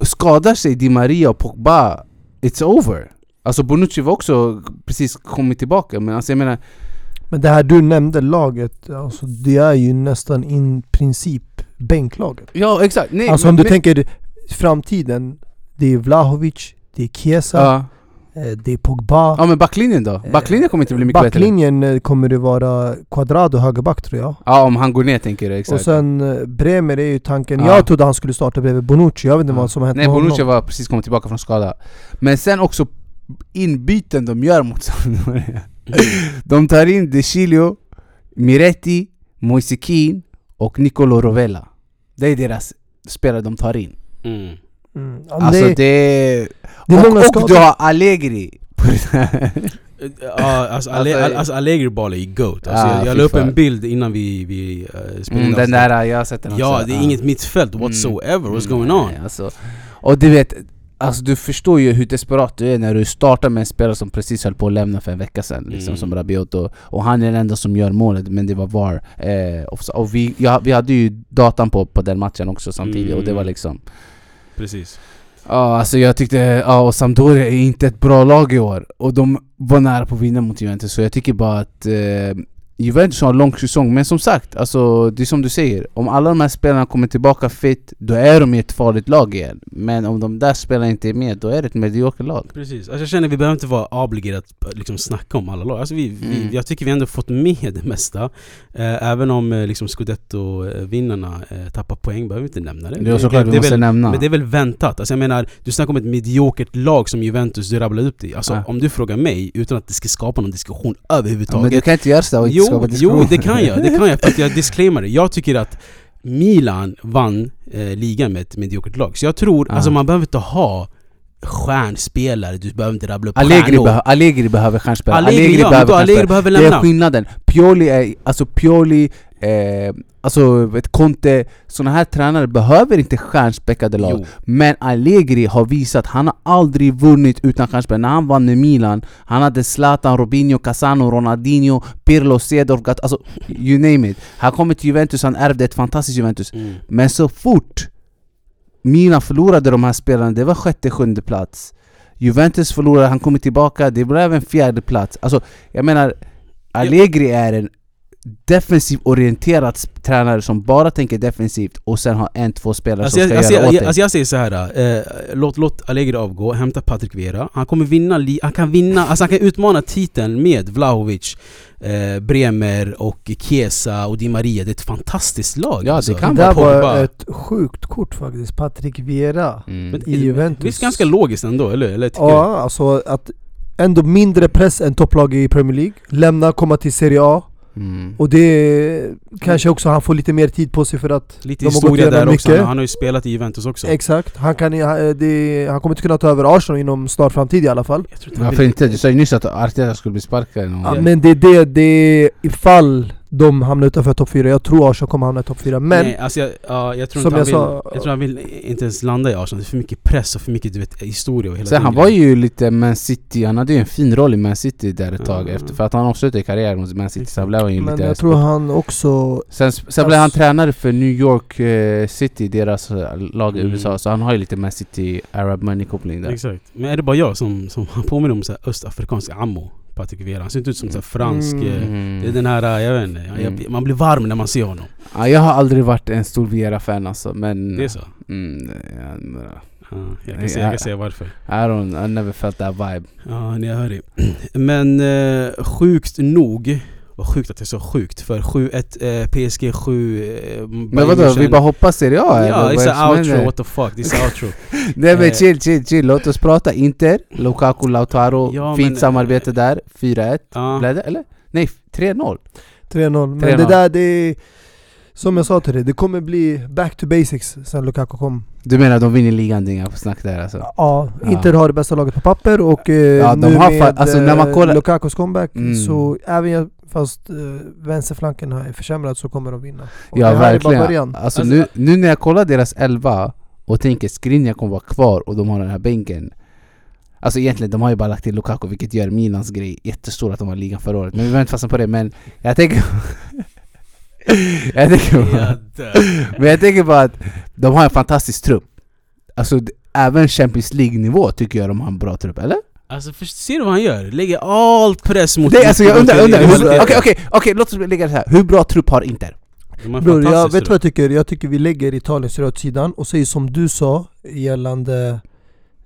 Skadar sig Di Maria och Pogba It's over. Alltså Bonucci var också precis kommit tillbaka men alltså jag menar Men det här du nämnde laget, alltså, det är ju nästan in princip bänklaget Ja exakt, nej Alltså men, om du men, tänker framtiden Det är Vlahovic, det är Chiesa, ja. eh, det är Pogba. Ja men backlinjen då? Backlinjen kommer inte bli mycket bättre. Backlinjen eh, kommer det vara Quadrado högerback tror jag. Ja om han går ner tänker du, exakt. Och sen eh, Bremer är ju tanken, Ja. jag trodde han skulle starta bredvid Bonucci, jag vet inte Ja. vad som har hänt Nej Bonucci honom. var precis kommit tillbaka från skada. Men sen också inbyten de gör mot Sampdoria De tar in De Chilio, Miretti, Moise Kean och Nicolo Rovella Det är deras spelare de tar in Mm. mm. Alltså det, det... det är många och, och du har Allegri. Eh, Ja, alltså, Ale Alltså- alltså Allegri Ball är ju GOAT. Alltså, Ja, jag jag la upp en bild innan vi, vi uh, spelade mm, Den där, jag har sett den också Ja, det är Ja. inget mittfält Mm. whatsoever. What's going Nej, on? Alltså. Och du vet, alltså du förstår ju hur desperat du är när du startar med en spelare som precis höll på att lämna för en vecka sedan liksom, Mm. Som Rabiot och, och han är den enda som gör målet men det var VAR eh. Och vi, ja, vi hade ju datan på, på den matchen också samtidigt och det var Mm. liksom Precis. Ja alltså jag tyckte, ja och Sampdoria är inte ett bra lag i år Och de var nära på att vinna mot Juventus så jag tycker bara att eh, Juventus har en lång säsong men som sagt, alltså det är som du säger Om alla de här spelarna kommer tillbaka fit, då är de ett farligt lag igen Men om de där spelarna inte är med, då är det ett mediokert lag Precis. Alltså jag känner att vi behöver inte vara obligerade att liksom snacka om alla lag. Alltså vi, Mm. vi, jag tycker vi ändå fått med det mesta. Eh, även om eh, liksom Scudetto-vinnarna eh, tappar poäng behöver vi inte nämna det. Det är såklart det, vi måste väl, nämna Men det är väl väntat. Alltså jag menar, du snackar om ett mediokert lag som Juventus, du rabblade upp det. Alltså Ja. om du frågar mig, utan att det ska skapa någon diskussion ja, överhuvudtaget. Men du kan inte göra så inte Jo, jo, det kan jag. Det kan jag för att jag disclaimer det. Jag tycker att Milan vann eh, ligan med ett mediokert lag. Så jag tror, Ah. alltså man behöver inte ha stjärnspelare, du behöver inte rabbla upp Allegri, stjärnor. behö- Allegri behöver stjärnspelare, Allegri, ja, men då Allegri stjärnspelare. behöver Det är lämna. skillnaden. Pioli är, alltså Pioli eh, Alltså ett Conte, såna här tränare behöver inte stjärnspäckade lag Jo. Men Allegri har visat, han har aldrig vunnit utan stjärnspäck När han vann med Milan, han hade Zlatan, Robinho, Casano, Ronaldinho, Pirlo, Cedorf, Gat- alltså you name it Han kommer till Juventus, han ärvde ett fantastiskt Juventus Mm. Men så fort Milan förlorade de här spelarna, det var sjätte, sjunde plats. Juventus förlorade, han kommer tillbaka, det blev en fjärde plats. Alltså, jag menar Allegri är en defensivt orienterad tränare som bara tänker defensivt och sen har en, två spelare Alltså som jag, ska alltså, göra jag, åt jag, alltså jag säger så här. Eh, låt, låt Allegri avgå, hämta Patrik Vieira. Han kommer vinna, li- han kan vinna, alltså han kan utmana titeln med Vlahovic, eh, Bremer och Chiesa och Di Maria. Det är ett fantastiskt lag. Ja, det alltså. kan Det Pogba. var ett sjukt kort faktiskt. Patrik Vieira mm. I Juventus. Visst ganska logiskt ändå, eller? eller Ja, alltså att ändå mindre press än topplag i Premier League. Lämna, komma till Serie A. Mm. Och det kanske också han får lite mer tid på sig för att? Lite de har gått historia där också. mycket. Han, han har ju spelat i Juventus också. Exakt, han, kan, han, det, han kommer inte kunna ta över Arsenal inom snar framtid i alla fall. Varför inte? Du sa ju nyss att Arteta skulle bli sparkad någon Ja, men det är det, det är ifall de hamnar utanför topp 4. Jag tror Arsenal kommer hamna i topp 4. Men Nej, alltså jag, ja, jag tror som inte han jag vill, sa- jag tror han vill inte ens landa i Arsenal. Det är för mycket press och för mycket du vet, historia och hela Sen han var ju lite Man City, han hade ju en fin roll i Man City där ett tag Ja. efter För att han avslutade karriären hos Man City så han blev han ju men lite jag tror han också... Sen, sen blev han tränare för New York eh, City, deras eh, lag i Mm. USA Så han har ju lite Man City Arab money-koppling där Exakt. Men är det bara jag som, som påminner om så här östafrikansk ammo? Patrik Vieira. Han ser inte ut som här fransk... Mm. eh, Mm. Det är den här, jag vet inte, jag, Mm. man blir varm när man ser honom. ja, Jag har aldrig varit en stor Vieira-fan alltså men Det är så? Mm, ja, Ja, jag, kan säga, jag kan säga varför. I don't, I never felt that vibe Ja, ni hör det. Men eh, sjukt nog, vad sjukt att det är så sjukt, för 7-1 eh, PSG 7... Eh, Men vadå, vi bara hoppas Serie A eller? Ja, it's an outro, what the fuck, this is outro. Nej men Eh. chill, chill, chill, låt oss prata Inter, Lukaku, Lautaro, Ja, fint men, samarbete eh, där, 4-1 Ja. Blev det eller? Nej, 3-0 3-0. Men 3-0. det där, det är... Som jag sa till dig, det kommer bli back to basics sen Lukaku kom. Du menar de vinner ligan, det är inga snack där alltså? Ja, Ja. Inter har det bästa laget på papper och eh, Ja, de nu har med fa- alltså, när man eh, kollar- Lukakus comeback Mm. så även jag, fast eh, vänsterflanken är försämrad så kommer de vinna. Och Ja verkligen, början. alltså, Alltså- nu, nu när jag kollar deras elva och tänker Skriniar kommer vara kvar och de har den här bänken Alltså egentligen, de har ju bara lagt till Lukaku vilket gör Milans grej jättestor att de har ligan förra året Men vi behöver inte fastna på det, men jag tänker Jag tänker bara. Men jag tänker bara att de har en fantastisk trupp Alltså även Champions League-nivå tycker jag de har en bra trupp, eller? Alltså för, ser du vad han gör? Lägger allt press mot... Nej, alltså jag undrar, undrar, okej okej okej låt oss lägga det här, hur bra trupp har Inter? Bror, jag vet vad jag tycker? Jag tycker vi lägger Italiens röd sidan och säger som du sa gällande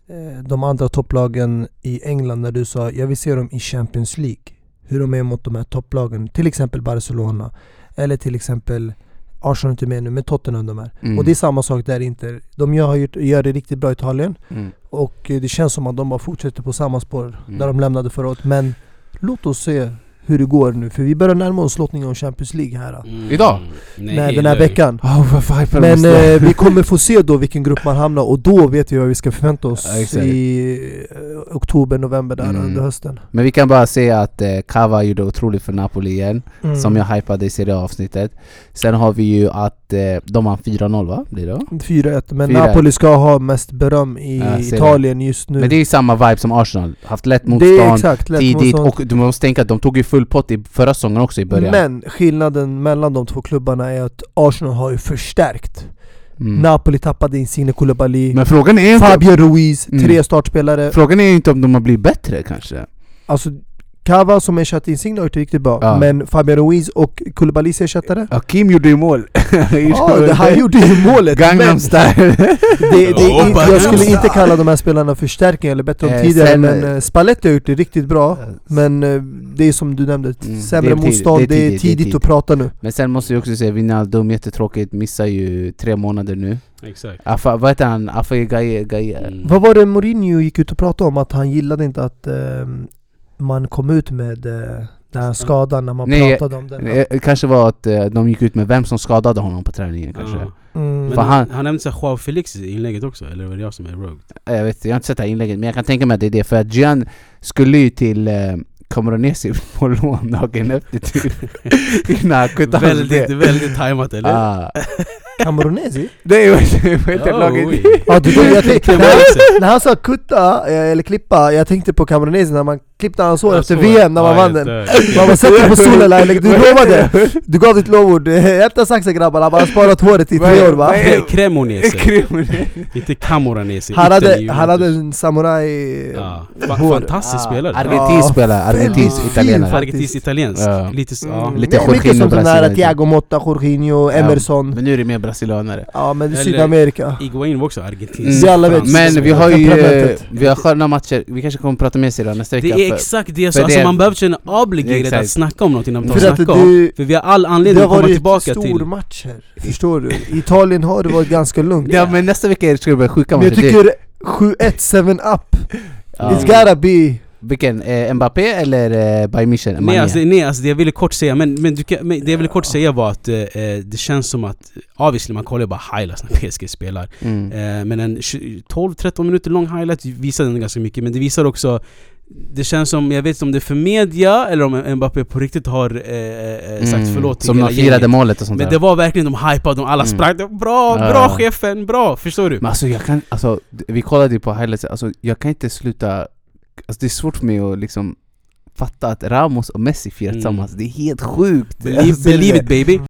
eh, de andra topplagen i England när du sa jag vill se dem i Champions League. Hur de är mot de här topplagen, till exempel Barcelona eller till exempel Arsenal är inte med nu, men Tottenham de är. Mm. Och det är samma sak där inte. De gör, gjort- gör det riktigt bra i Italien Mm. och eh, det känns som att de bara fortsätter på samma spår Mm. där de lämnade förra året. Men låt oss se hur det går nu, för vi börjar närma oss lottningen om Champions League här. Mm. Idag? Nej, Nej, den här veckan. Oh, Men eh, vi kommer få se då vilken grupp man hamnar och då vet vi vad vi ska förvänta oss Ja, i eh, oktober, november där Mm. under hösten. Men vi kan bara säga att eh, Cava gjorde otroligt för Napoli igen Mm. Som jag hypade i Serie A-avsnittet Sen har vi ju att eh, de har 4-0 va? Blir det? va? 4-1, men 4-1. Napoli ska ha mest beröm i Ja. Italien just nu. Men det är ju samma vibe som Arsenal, haft lätt Det är motstånd exakt lätt tidigt motstånd. och du måste tänka att de tog ju full pott i förra säsongen också i början Men skillnaden mellan de två klubbarna är att Arsenal har ju förstärkt. mm. Napoli tappade Insigne Koulibaly, Men frågan är, inte, Fabio Ruiz, Mm. tre startspelare. frågan är inte om de har blivit bättre kanske Alltså Cava som ersatt Insigne har gjort det riktigt bra, Ja. men Fabio Ruiz och Koulibalys ersättare Ja, Kim gjorde ju mål Ja, det, han gjorde ju målet! Gangnam style det, det jag skulle inte kalla de här spelarna förstärkningar eller bättre än Eh, tidigare Men eh, Spalletti har gjort det riktigt bra Men eh, det är som du nämnde, Mm, sämre det är tidigt, motstånd, det är det är tidigt, att prata nu Men sen måste jag också säga Wijnaldum, jättetråkigt, missar ju tre månader nu Exakt. Afa, Vad heter han? Afa Gaye? Gaye. Mm. Vad var det Mourinho gick ut och pratade om? Att han gillade inte att eh, man kom ut med eh, den här skadan när man Nej, pratade om den Eh, kanske var att eh, de gick ut med vem som skadade honom på träningen kanske Ja. mm. För han, han- nämnde Joao Felix i inlägget också, eller var det jag som är rogue? Eh, Jag vet jag har inte sett det här inlägget men jag kan tänka mig att det är det för att Gian skulle ju till eh, Camoranesi på lån dagen efter typ. Innan han Väldigt, väldigt tajmat eller? Ah. Camoronesi? Nej vad heter laget? Ja, du, jag tänkte, när, han sa kutta, eh, eller klippa, jag tänkte på Camoronesi när man klippte hans hår efter VM när man vann den. Man bara sätter på stolen Laila, du lovade! Du gav ditt lovord, Eh, hämta saxen grabbar, han har bara sparat håret i tre år va? Cremonese, inte Camoranesi. Han hade, han hade en samuraj... Ja, fa- hår. fantastisk spelare. Argentinsk spelare, argentinsk italienare. Argentinsk italiensk. Lite. Mm, Lite my- mycket Jorginho som sån här. Thiago Motta, Jorginho, Emerson Men nu är det mer brasilianare. Ja men Eller- Sydamerika Iguain var också argentinsk. Mm. Vi alla vet. Fransk. Men vi har ju eh, vi har sköna matcher, vi kanske kommer prata mer sedan nästa vecka. Det är för- exakt det jag för sa, alltså det- man behöver känna obligated Exakt. att snacka om någonting när man tar För att snacka om. det, För vi har all det anledning har att komma varit tillbaka stor till... matcher, förstår du? I Italien har det varit ganska lugnt Ja men nästa vecka ska det bli sjuka Men jag matcher. Det- tycker 7-1 7 up, Ja. it's gotta be Vilken? Eh, Mbappé eller eh, Bayern München? Nej alltså, nej alltså det jag ville kort säga, men, men, kan, men det jag ville kort säga var att eh, eh, det känns som att Obviously man kollar ju bara highlights när PSG spelar Mm. eh, Men en 20 12-13 minuter lång highlight visar den ganska mycket men det visar också det känns som, jag vet inte om det är för media eller om Mbappé på riktigt har eh, eh, sagt Mm. förlåt till Som hela de firade gänget. målet och sånt Men där. det var verkligen de hypade, de alla Mm. sprang Bra, Ja. bra chefen, bra! Förstår du? Men alltså jag kan, alltså vi kollade ju på highlights, alltså jag kan inte sluta Alltså det är svårt för mig att liksom fatta att Ramos och Messi firar Mm. tillsammans, det är helt sjukt! Believe, Alltså, believe it baby!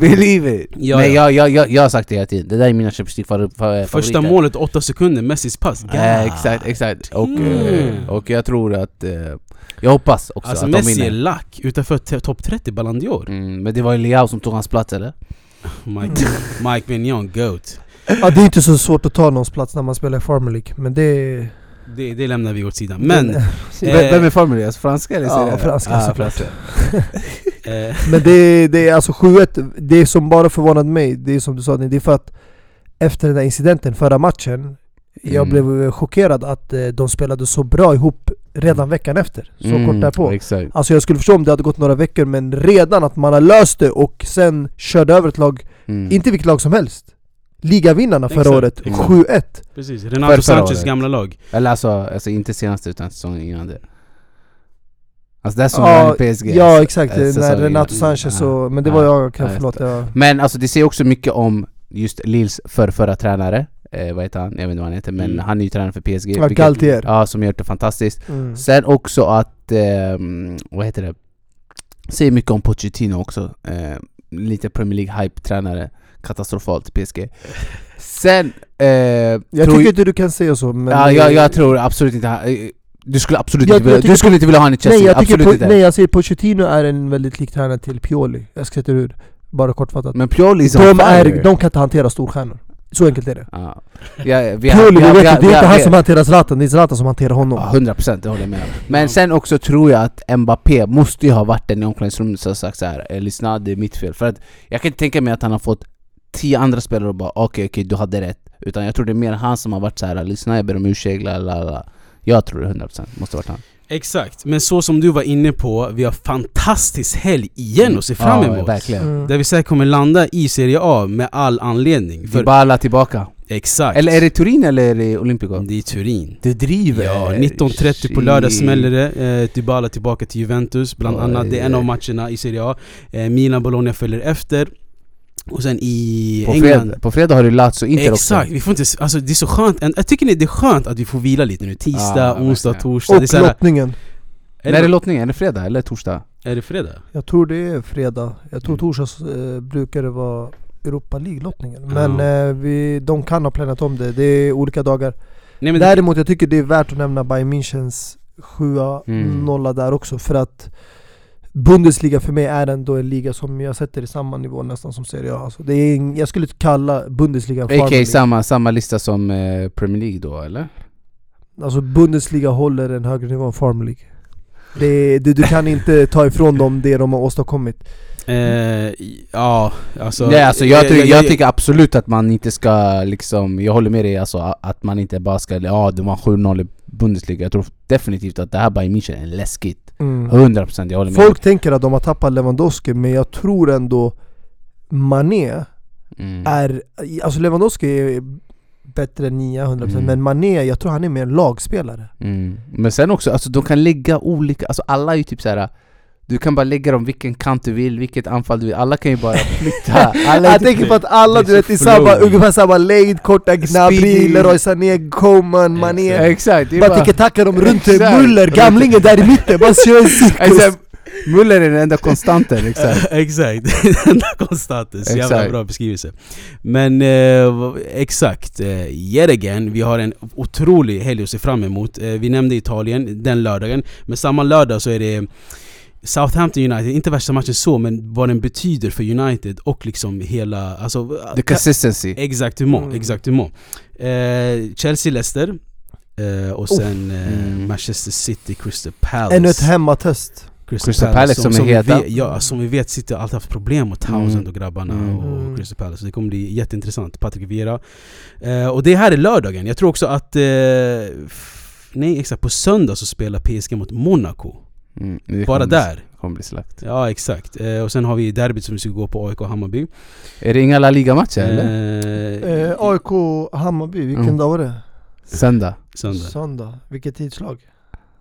Believe it! Ja, Men ja. jag, jag, jag, jag har sagt det hela tiden, det där är mina Champions League favoriter Första målet, 8 sekunder, Messis pass. Eh, exakt, exakt. Och, eh, Mm. och jag tror att... Eh, jag hoppas också Alltså att de Messi är lack utanför topp 30 Ballon d'Or. Mm, men det var ju Leao som tog hans plats eller? Mike, Mike Mignon, GOAT. Ja det är inte så svårt att ta någons plats när man spelar i Farmer League, men det... Det, det lämnar vi åt sidan. Men, den- Vem- Vem är Formel Alltså franska eller Ja, seriösa? franska, ah, såklart. franska. eh, Men det, det är alltså 7-1, det som bara förvånade mig, det är som du sa, det är för att efter den där incidenten förra matchen Jag Mm. blev chockerad att eh, de spelade så bra ihop redan veckan efter, så Mm, kort därpå Exakt. Alltså jag skulle förstå om det hade gått några veckor men redan att man har löst det och sen körde över ett lag, Mm. inte vilket lag som helst Ligavinnarna förra Exakt, året, exakt. 7-1 precis, För- Renato året. gamla lag. Eller alltså, alltså inte senaste utan säsongen innan det. Alltså det är som Ja, PSG. Ja alltså, exakt, eh, när Renato. Sanchez och, men det var jag, kan Ja, förlåt jag, Men alltså det säger också mycket om just Lils för förra tränare. Eh, vad heter han? Jag vet inte vad han heter men Mm. han är ju tränare för PSG. ja, vilket- Galtier Ja, som gjort det fantastiskt. mm. Sen också att, ehm, vad heter det? Säger mycket om Pochettino också. Eh, lite Premier League-hype-tränare. Katastrofalt PSG. Sen... Eh, Jag tror tycker inte du kan säga så men ja, jag, jag tror absolut inte... eh, Du skulle absolut Jag- inte vilja, du skulle inte vilja ha honom i Chelsea, Nej jag absolut inte. nej jag säger Pochettino är en väldigt lik tränare till Pioli, jag ska sätta ur, bara kortfattat Men Pioli de, är, de kan inte hantera storstjärnor, så enkelt är det Ja. Ja, vi har- Pioli, vi har- vet det är inte han som hanterar Zlatan, det är Zlatan som hanterar honom Ja, 100% det håller jag med. Men sen också tror jag att Mbappé måste ju ha varit den i omklädningsrummet som sagt så här, "Eh, lyssna det är mitt fel. För att jag kan inte tänka mig att han har fått tio andra spelare och bara okej okej du hade rätt. Utan jag tror det är mer han som har varit så här, lyssna jag ber om ursäkt, la la la. Jag tror det 100% måste varit han. Exakt, men så som du var inne på, vi har fantastisk helg igen att se fram Ja, emot. verkligen. Mm. Där vi säkert kommer landa i Serie A med all anledning. För, Dybala tillbaka. exakt. Eller är det Turin eller är det Olympico? Det är Turin. Du driver! Ja, 19.30 på lördag smäller det. Eh, Dybala tillbaka till Juventus, bland Oj, annat. Det är en av matcherna i Serie A. Eh, Milan-Bologna följer efter. Och sen i På England... fredag, på fredag har du Lazio Inter Exakt, också. vi får inte, alltså det är så skönt, jag tycker det är skönt att vi får vila lite nu Tisdag, Ja, onsdag, verkligen. torsdag det är, Och lottningen, är, När är det, lottningen? Är det fredag eller torsdag? är det fredag? jag tror det är fredag Jag tror Mm. torsdags eh, brukar det vara Europa League-lottningen. Men eh, vi, de kan ha planerat om det, det är olika dagar Nej, men det, Däremot jag tycker det är värt att nämna Bayern Münchens 7-0 Mm. där också för att Bundesliga för mig är ändå en liga som jag sätter i samma nivå nästan som Serie A alltså det är en, Jag skulle kalla Bundesliga en A.k.a. league. samma, samma lista som eh, Premier League då eller? Alltså Bundesliga håller en högre nivå än Farmer League det, det, Du kan inte ta ifrån dem det de har åstadkommit eh, ja, alltså... Nej alltså jag, ty- jag tycker absolut att man inte ska liksom, jag håller med dig alltså att man inte bara ska, ja de har 7-0 i Bundesliga Jag tror definitivt att det här Bayern München är läskigt mm. 100% jag håller med Folk tänker att de har tappat Lewandowski men jag tror ändå Mané mm. är, alltså Lewandowski är bättre än 900% Mm. men Mané, jag tror han är mer en lagspelare. Mm. Men sen också, alltså de kan lägga olika, alltså alla är ju typ så här. Du kan bara lägga dem vilken kant du vill, vilket anfall du vill, alla kan ju bara flytta alla Jag typ- tänker på att alla det är du vet i samma, ungefär samma längd, korta Gnabry. Leroy Sané, Coman, Mané Exakt, Bara tiki-taka dem runt. Muller, gamlingen där i mitten, bara kör en cirkus Muller är den enda konstanten, exakt exakt, den där konstanten. Så jävla bra beskrivelse. Men eh, exakt, eh, yet again, vi har en otrolig helg att se fram emot. Eh, vi nämnde Italien den lördagen, men samma lördag så är det Southampton United, inte värsta matchen så, men vad den betyder för United och liksom hela... Alltså, The consistency Exactement, Mm. exactement. Eh, Chelsea-Leicester eh, och sen eh, Mm. Manchester City, Crystal Palace. Ännu ett hemmatest Crystal, Palace som är vi heta. vet, ja, som vi vet City har alltid haft problem mot Townsend Mm. och grabbarna Mm. och Mm. Crystal Palace. Så det kommer bli jätteintressant. Patrick Vieira. Eh, och det här är lördagen. Jag tror också att... Eh, nej exakt, på söndag så spelar PSG mot Monaco. Mm, det Bara kommer bli- där. kommer bli slakt Ja exakt. Eh, och sen har vi derbyt som vi ska gå på AIK Hammarby. Är det inga La Liga-matcher eller? Eh, eh, AIK Hammarby, vilken Mm. dag var det? Söndag, Söndag. Söndag, vilket tidslag?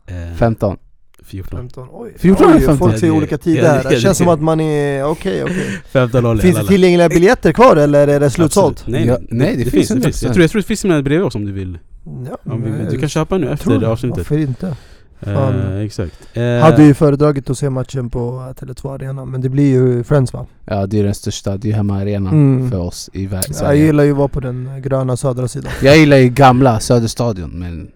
Eh, 15 14. 15, oj 14 eller Oj, 15? Folk säger det- olika tider ja, det- här, det det- känns det- som att man är, okej okej 15 0 Finns det tillgängliga biljetter kvar eller är det slutsålt? Nej, Ja, nej, det, det finns, finns det finns. 100%. Jag tror, jag tror det finns med bredvid oss om du vill. Ja, Om vi, men du kan köpa nu efter det. avsnittet. Varför inte? Eh, exakt. Eh, Hade ju föredragit att se matchen på Tele2 Arena, men det blir ju Friends va? Ja det är den största, det är hemmaarenan Mm. för oss i vär- Jag Sverige gillar ju att vara på den gröna södra sidan Jag gillar ju gamla Söderstadion men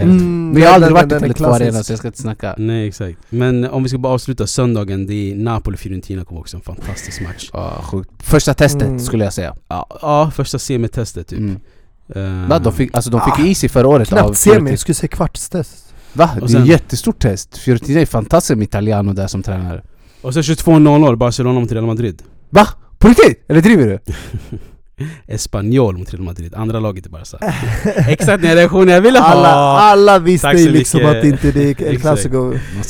Mm, Men jag har aldrig varit i den är Tele2 klassisk. Arena så jag ska inte snacka Nej exakt. Men om vi ska bara avsluta söndagen, det är Napoli-Fiorentina kommer också en fantastisk match. Ja, sjukt. Första testet Mm. skulle jag säga Ja, ja första semitestet typ. mm. Eh, Va, de fick, alltså de fick ju is i förra året av Knappt semi, jag skulle säga kvartstest Va? Och Det är sen- ett jättestort test Fiorentina är fantastiskt med Italiano där som tränare Och sen 22-0 Barcelona mot Real Madrid. Va? På riktigt? Eller driver du? Espanyol mot Real Madrid, andra laget i Barca. Exakt den reaktionen jag ville ha! alla, alla visste Tack ju liksom mycket. att inte det är El Exakt. Clasico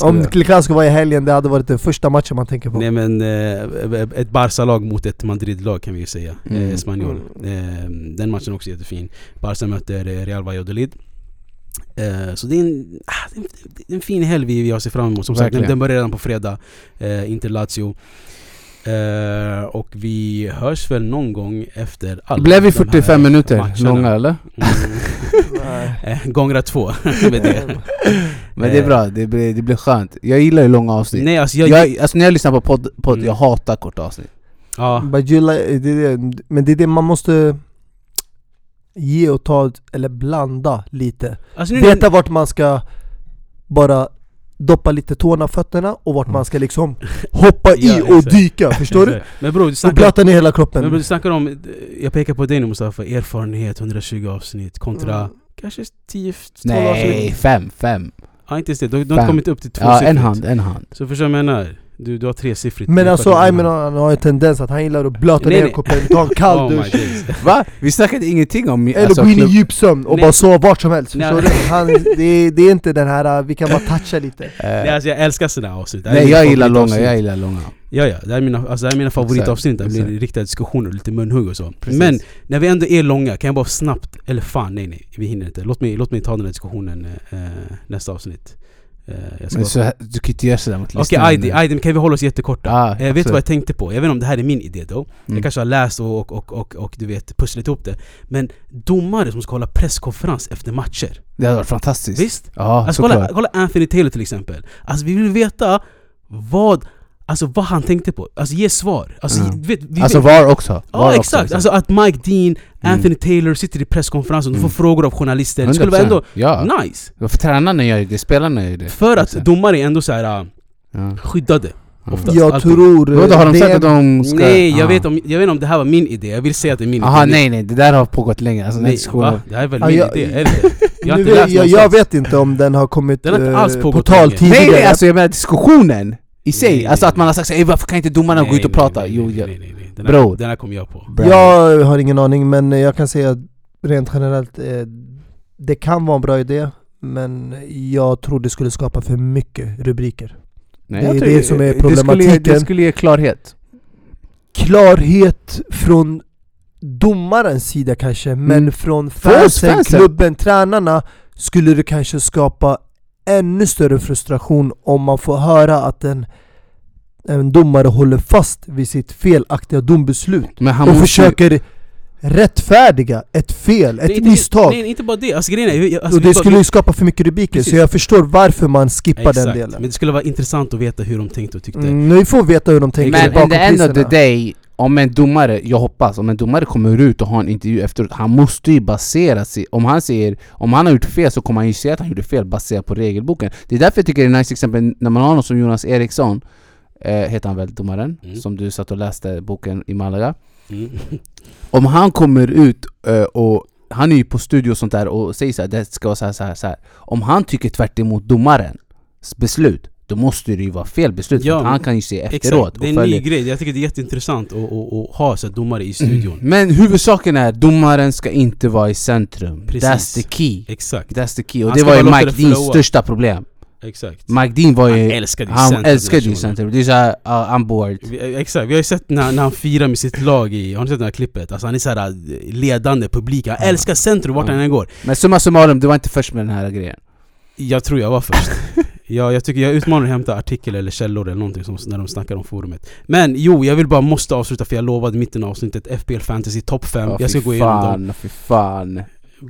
Man Om. El Clasico var i helgen, det hade varit den första matchen man tänker på Nej men eh, ett Barca-lag mot ett Madrid-lag kan vi ju säga. Mm. Eh, Espanyol. Eh, den matchen är också jättefin. Barca möter eh, Real Valladolid. Eh, så det är, en, ah, det, är en, det är en fin helg vi, har sett fram emot. Som sagt, den, Verkligen. den börjar redan på fredag. Eh, Inter Lazio. Eh, och vi hörs väl någon gång efter alla Blev vi de här 45 minuter matcherna. långa eller? Mm, eh, gångra två med det. Men det är bra, det blir, det blir skönt Jag gillar ju långa avsnitt Nej alltså jag... jag, alltså när jag lyssnar på podd, podd Mm. jag hatar korta avsnitt ja, But you like, det är det, men det är det man måste ge och ta, eller blanda lite alltså nu, Veta vart man ska bara doppa lite tårna och fötterna och vart Mm. man ska liksom hoppa i Ja, och dyka, förstår du? Men bror, du Och snackar blöta ner hela Men kroppen du snackar om, jag pekar på dig nu Mustafa, erfarenhet 120 avsnitt kontra Mm. kanske 10-12 Nej, avsnitt? fem, fem Ja inte ens det, du, du har inte kommit upp till två Ja en hand, en hand Så förstår du vad jag menar? Du, du har tresiffrigt Men alltså. Ayman han har en tendens att han gillar att blöta Nej, ner nej. kroppen, ta en kall Oh dusch. Va? Vi snackade ingenting om Eller alltså, gå in i klubb- djup sömn och Nej. bara sova vart som helst, Nej. du? Han, det, är, det är inte den här, uh, vi kan bara toucha lite Eh, Nej, alltså jag älskar sådana avsnitt Nej jag gillar långa, jag gillar långa Ja ja, det här är mina, alltså, det här är mina favoritavsnitt det blir riktiga diskussioner och lite munhugg och så Precis. Men när vi ändå är långa, kan jag bara snabbt, eller fan nej nej, vi hinner inte Låt mig, låt mig ta den här diskussionen eh, nästa avsnitt eh, jag ska Men så, här- du kan inte göra sådär mot Okej lyssnarna Aidi, men kan vi hålla oss jättekorta? Ja, eh, vet du vad jag tänkte på? Jag vet inte om det här är min idé då Jag Mm. kanske har läst och, och, och, och, och du vet pusslat ihop det Men domare som ska hålla presskonferens efter matcher Det hade varit fantastiskt Visst? Ja, Alltså kolla, kolla Anthony Taylor till exempel Alltså vi vill veta vad Alltså vad han tänkte på, alltså ge svar. Alltså, du vet, vi Alltså vet, VAR också. VAR Ja också, exakt, alltså att Mike Dean, Anthony Taylor sitter i presskonferensen och Mm. får frågor av journalister. Det skulle vara 100%. ändå Ja, nice. Varför tränarna gör det, spelarna gör det? För att Alltså. domare är ändå så här äh, ja. skyddade Ja. Oftast, Jag alltid. tror... Vadå, har de det sagt att de ska... Nej, jag Ah. vet, om, jag vet inte om det här var min idé, jag vill säga att det är min Aha, idé. nej nej, det där har pågått länge, alltså Nej, va? Det här är väl Ja, min jag- idé, inte? Jag har inte vet, jag, jag vet inte om den har kommit Den har inte eh, alls på pågått tal tidigare Nej nej, alltså jag menar diskussionen i sig, Nej, alltså nej, att man har sagt såhär, "Ey, varför kan inte domarna gå Nej, ut och nej, prata? nej, Jo, nej, ja. nej, nej, nej. Den, här, Bror. den här kom jag på Bra. Jag har ingen aning men jag kan säga rent generellt eh, Det kan vara en bra idé Men jag tror det skulle skapa för mycket rubriker Nej, det jag är det som är Det skulle, problematiken. det skulle ge klarhet Klarhet från domarens sida kanske, men Mm. från fansen, fansen. klubben, tränarna skulle det kanske skapa ännu större frustration om man får höra att en, en domare håller fast vid sitt felaktiga dombeslut Men han och ju- försöker rättfärdiga ett fel, ett inte- misstag. Nej, inte bara det. Alltså, grejen är, jag- alltså, och det skulle ju skapa för mycket rubriker, Precis. så jag förstår varför man skippar den Exakt. delen. Men det skulle vara intressant att veta hur de tänkte och tyckte. Mm, nu får vi veta hur de tänker Men bakom in the end of the day, om en domare, jag hoppas, om en domare kommer ut och har en intervju efteråt, han måste ju basera sig, om han säger, om han har gjort fel så kommer han ju säga att han gjorde fel baserat på regelboken. Det är därför jag tycker det är nice exempel när man har någon som Jonas Eriksson, eh, heter han väl, domaren? Mm. Som du satt och läste boken i Malaga. Mm. Om han kommer ut eh, och han är ju på studio och sånt där och säger så här, det ska vara så här, så här, så här. Om han tycker tvärt emot domarens beslut, då måste det ju vara fel beslut. Ja, för han kan ju se efteråt Exakt, det är en ny grej. Jag tycker det är jätteintressant att, att, att ha så domare i studion. Men huvudsaken är, domaren ska inte vara i centrum. Precis. That's the key. Exakt, That's the key. Och Han det var ju Mike Deans största problem. exakt. Mike Dean var ju... Han älskade ju han centrum, älskade ju centrum. Det är såhär, uh, I'm bored. Vi, exakt, vi har ju sett när, när han firar med sitt lag i, har ni sett det här klippet? Alltså han är såhär ledande publik, han Ja. älskar centrum vart Ja. han än går Men summa summarum, du var inte först med den här grejen. Jag tror jag var först ja, Jag tycker jag utmanar att hämta artikel eller källor eller någonting som, när de snackar om forumet. Men jo, jag vill bara måste avsluta för jag lovade mitten av avsnittet FBL Fantasy Top 5 Ja, Jag ska gå igenom dem. fan, fy fan.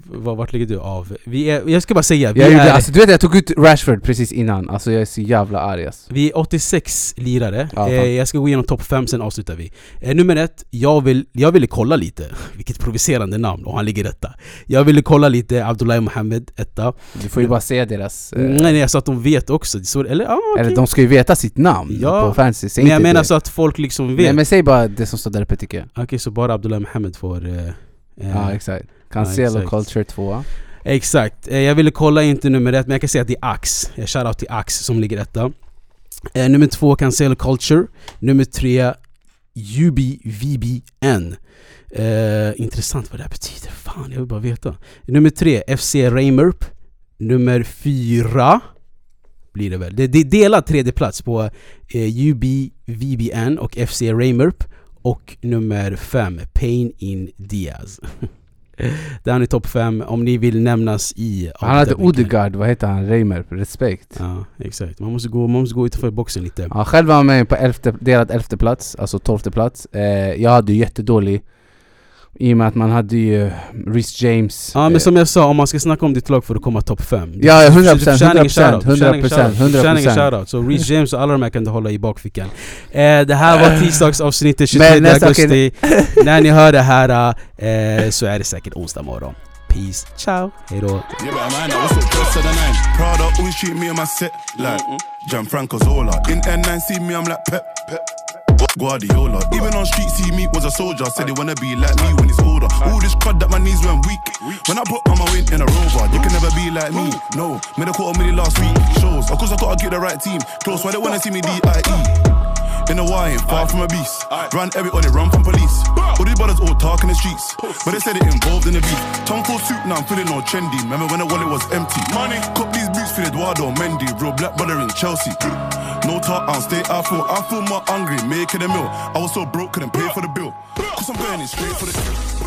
Vart ligger du av? Vi är, jag ska bara säga, vi Jag, är, alltså, du vet jag tog ut Rashford precis innan, alltså jag är så jävla arg alltså. vi är 86 lirare, Ja, eh, jag ska gå igenom topp 5 sen avslutar vi eh, Nummer ett, jag, vill, jag ville kolla lite, vilket provocerande namn och han ligger etta Jag ville kolla lite Abdullahi Mohammed, etta Du får ju bara säga deras... eh, Nej nej, så att de vet också, så, eller ja okej Eller de ska ju veta sitt namn Ja, på fantasy, säg Men jag menar det. så att folk liksom vet Nej men säg bara det som står där uppe tycker jag. Okej, så bara Abdullah Mohammed får... Eh, eh, Ja exakt. Cancelo. Culture 2 Exakt. Eh, jag ville kolla inte nummer ett, men jag kan säga att det är Ax. Jag shoutout till Ax som ligger etta. Eh, nummer två, Cancelo Culture. Nummer tre, UBVBN. Eh, intressant vad det här betyder. Fan, jag vill bara veta. Nummer tre, FC Reimerp. Nummer fyra blir det väl. Det det är delad tredje plats på eh, UBVBN och FC Reimerp. Och nummer fem, Pain in Diaz. Där har ni topp fem om ni vill nämnas i Han hade. Odegaard, vad heter han? Reimer, respekt. Ja, exakt. Man måste gå, man måste gå utanför boxen lite. Ja, själv var han med på elfte, delad elfte plats, alltså tolfte plats. Eh, jag hade jättedålig i och med att man hade ju Rhys James. Ja men eh, som jag sa, om man ska snacka om ditt lag för att komma topp 5 Ja, ja, 100%, 100%, 100%, 100%. shoutout. Så Reece James och alla de här kan du hålla i bakfickan. Eh, det här var tisdagsavsnittet 23 Men nästa augusti. När ni hör det här eh, så är det säkert onsdag morgon. Peace, ciao, hejdå. Gianfranco Zola. In N9, see me, I'm like Pep. Pep. Guardiola. Even on streets, see me was a soldier. Said they wanna be like me when it's older. All this crud that my knees went weak. When I put on my win in a rover, you can never be like me. No, made a quarter million last week. Shows, of course I gotta get the right team. Close, why they wanna see me D.I.E. In the wine, far from a beast. Run everybody, run from police. All these brothers all talk in the streets. But they said it involved in the beef. Tom full suit, now I'm feeling all trendy. Remember when the wallet was empty? Money. Cop these boots for Eduardo Mendy. Real black brother in Chelsea. No talk, I'll stay. I feel, I feel more hungry, making a meal. I was so broke, couldn't pay for the bill. Cause I'm burning straight for the.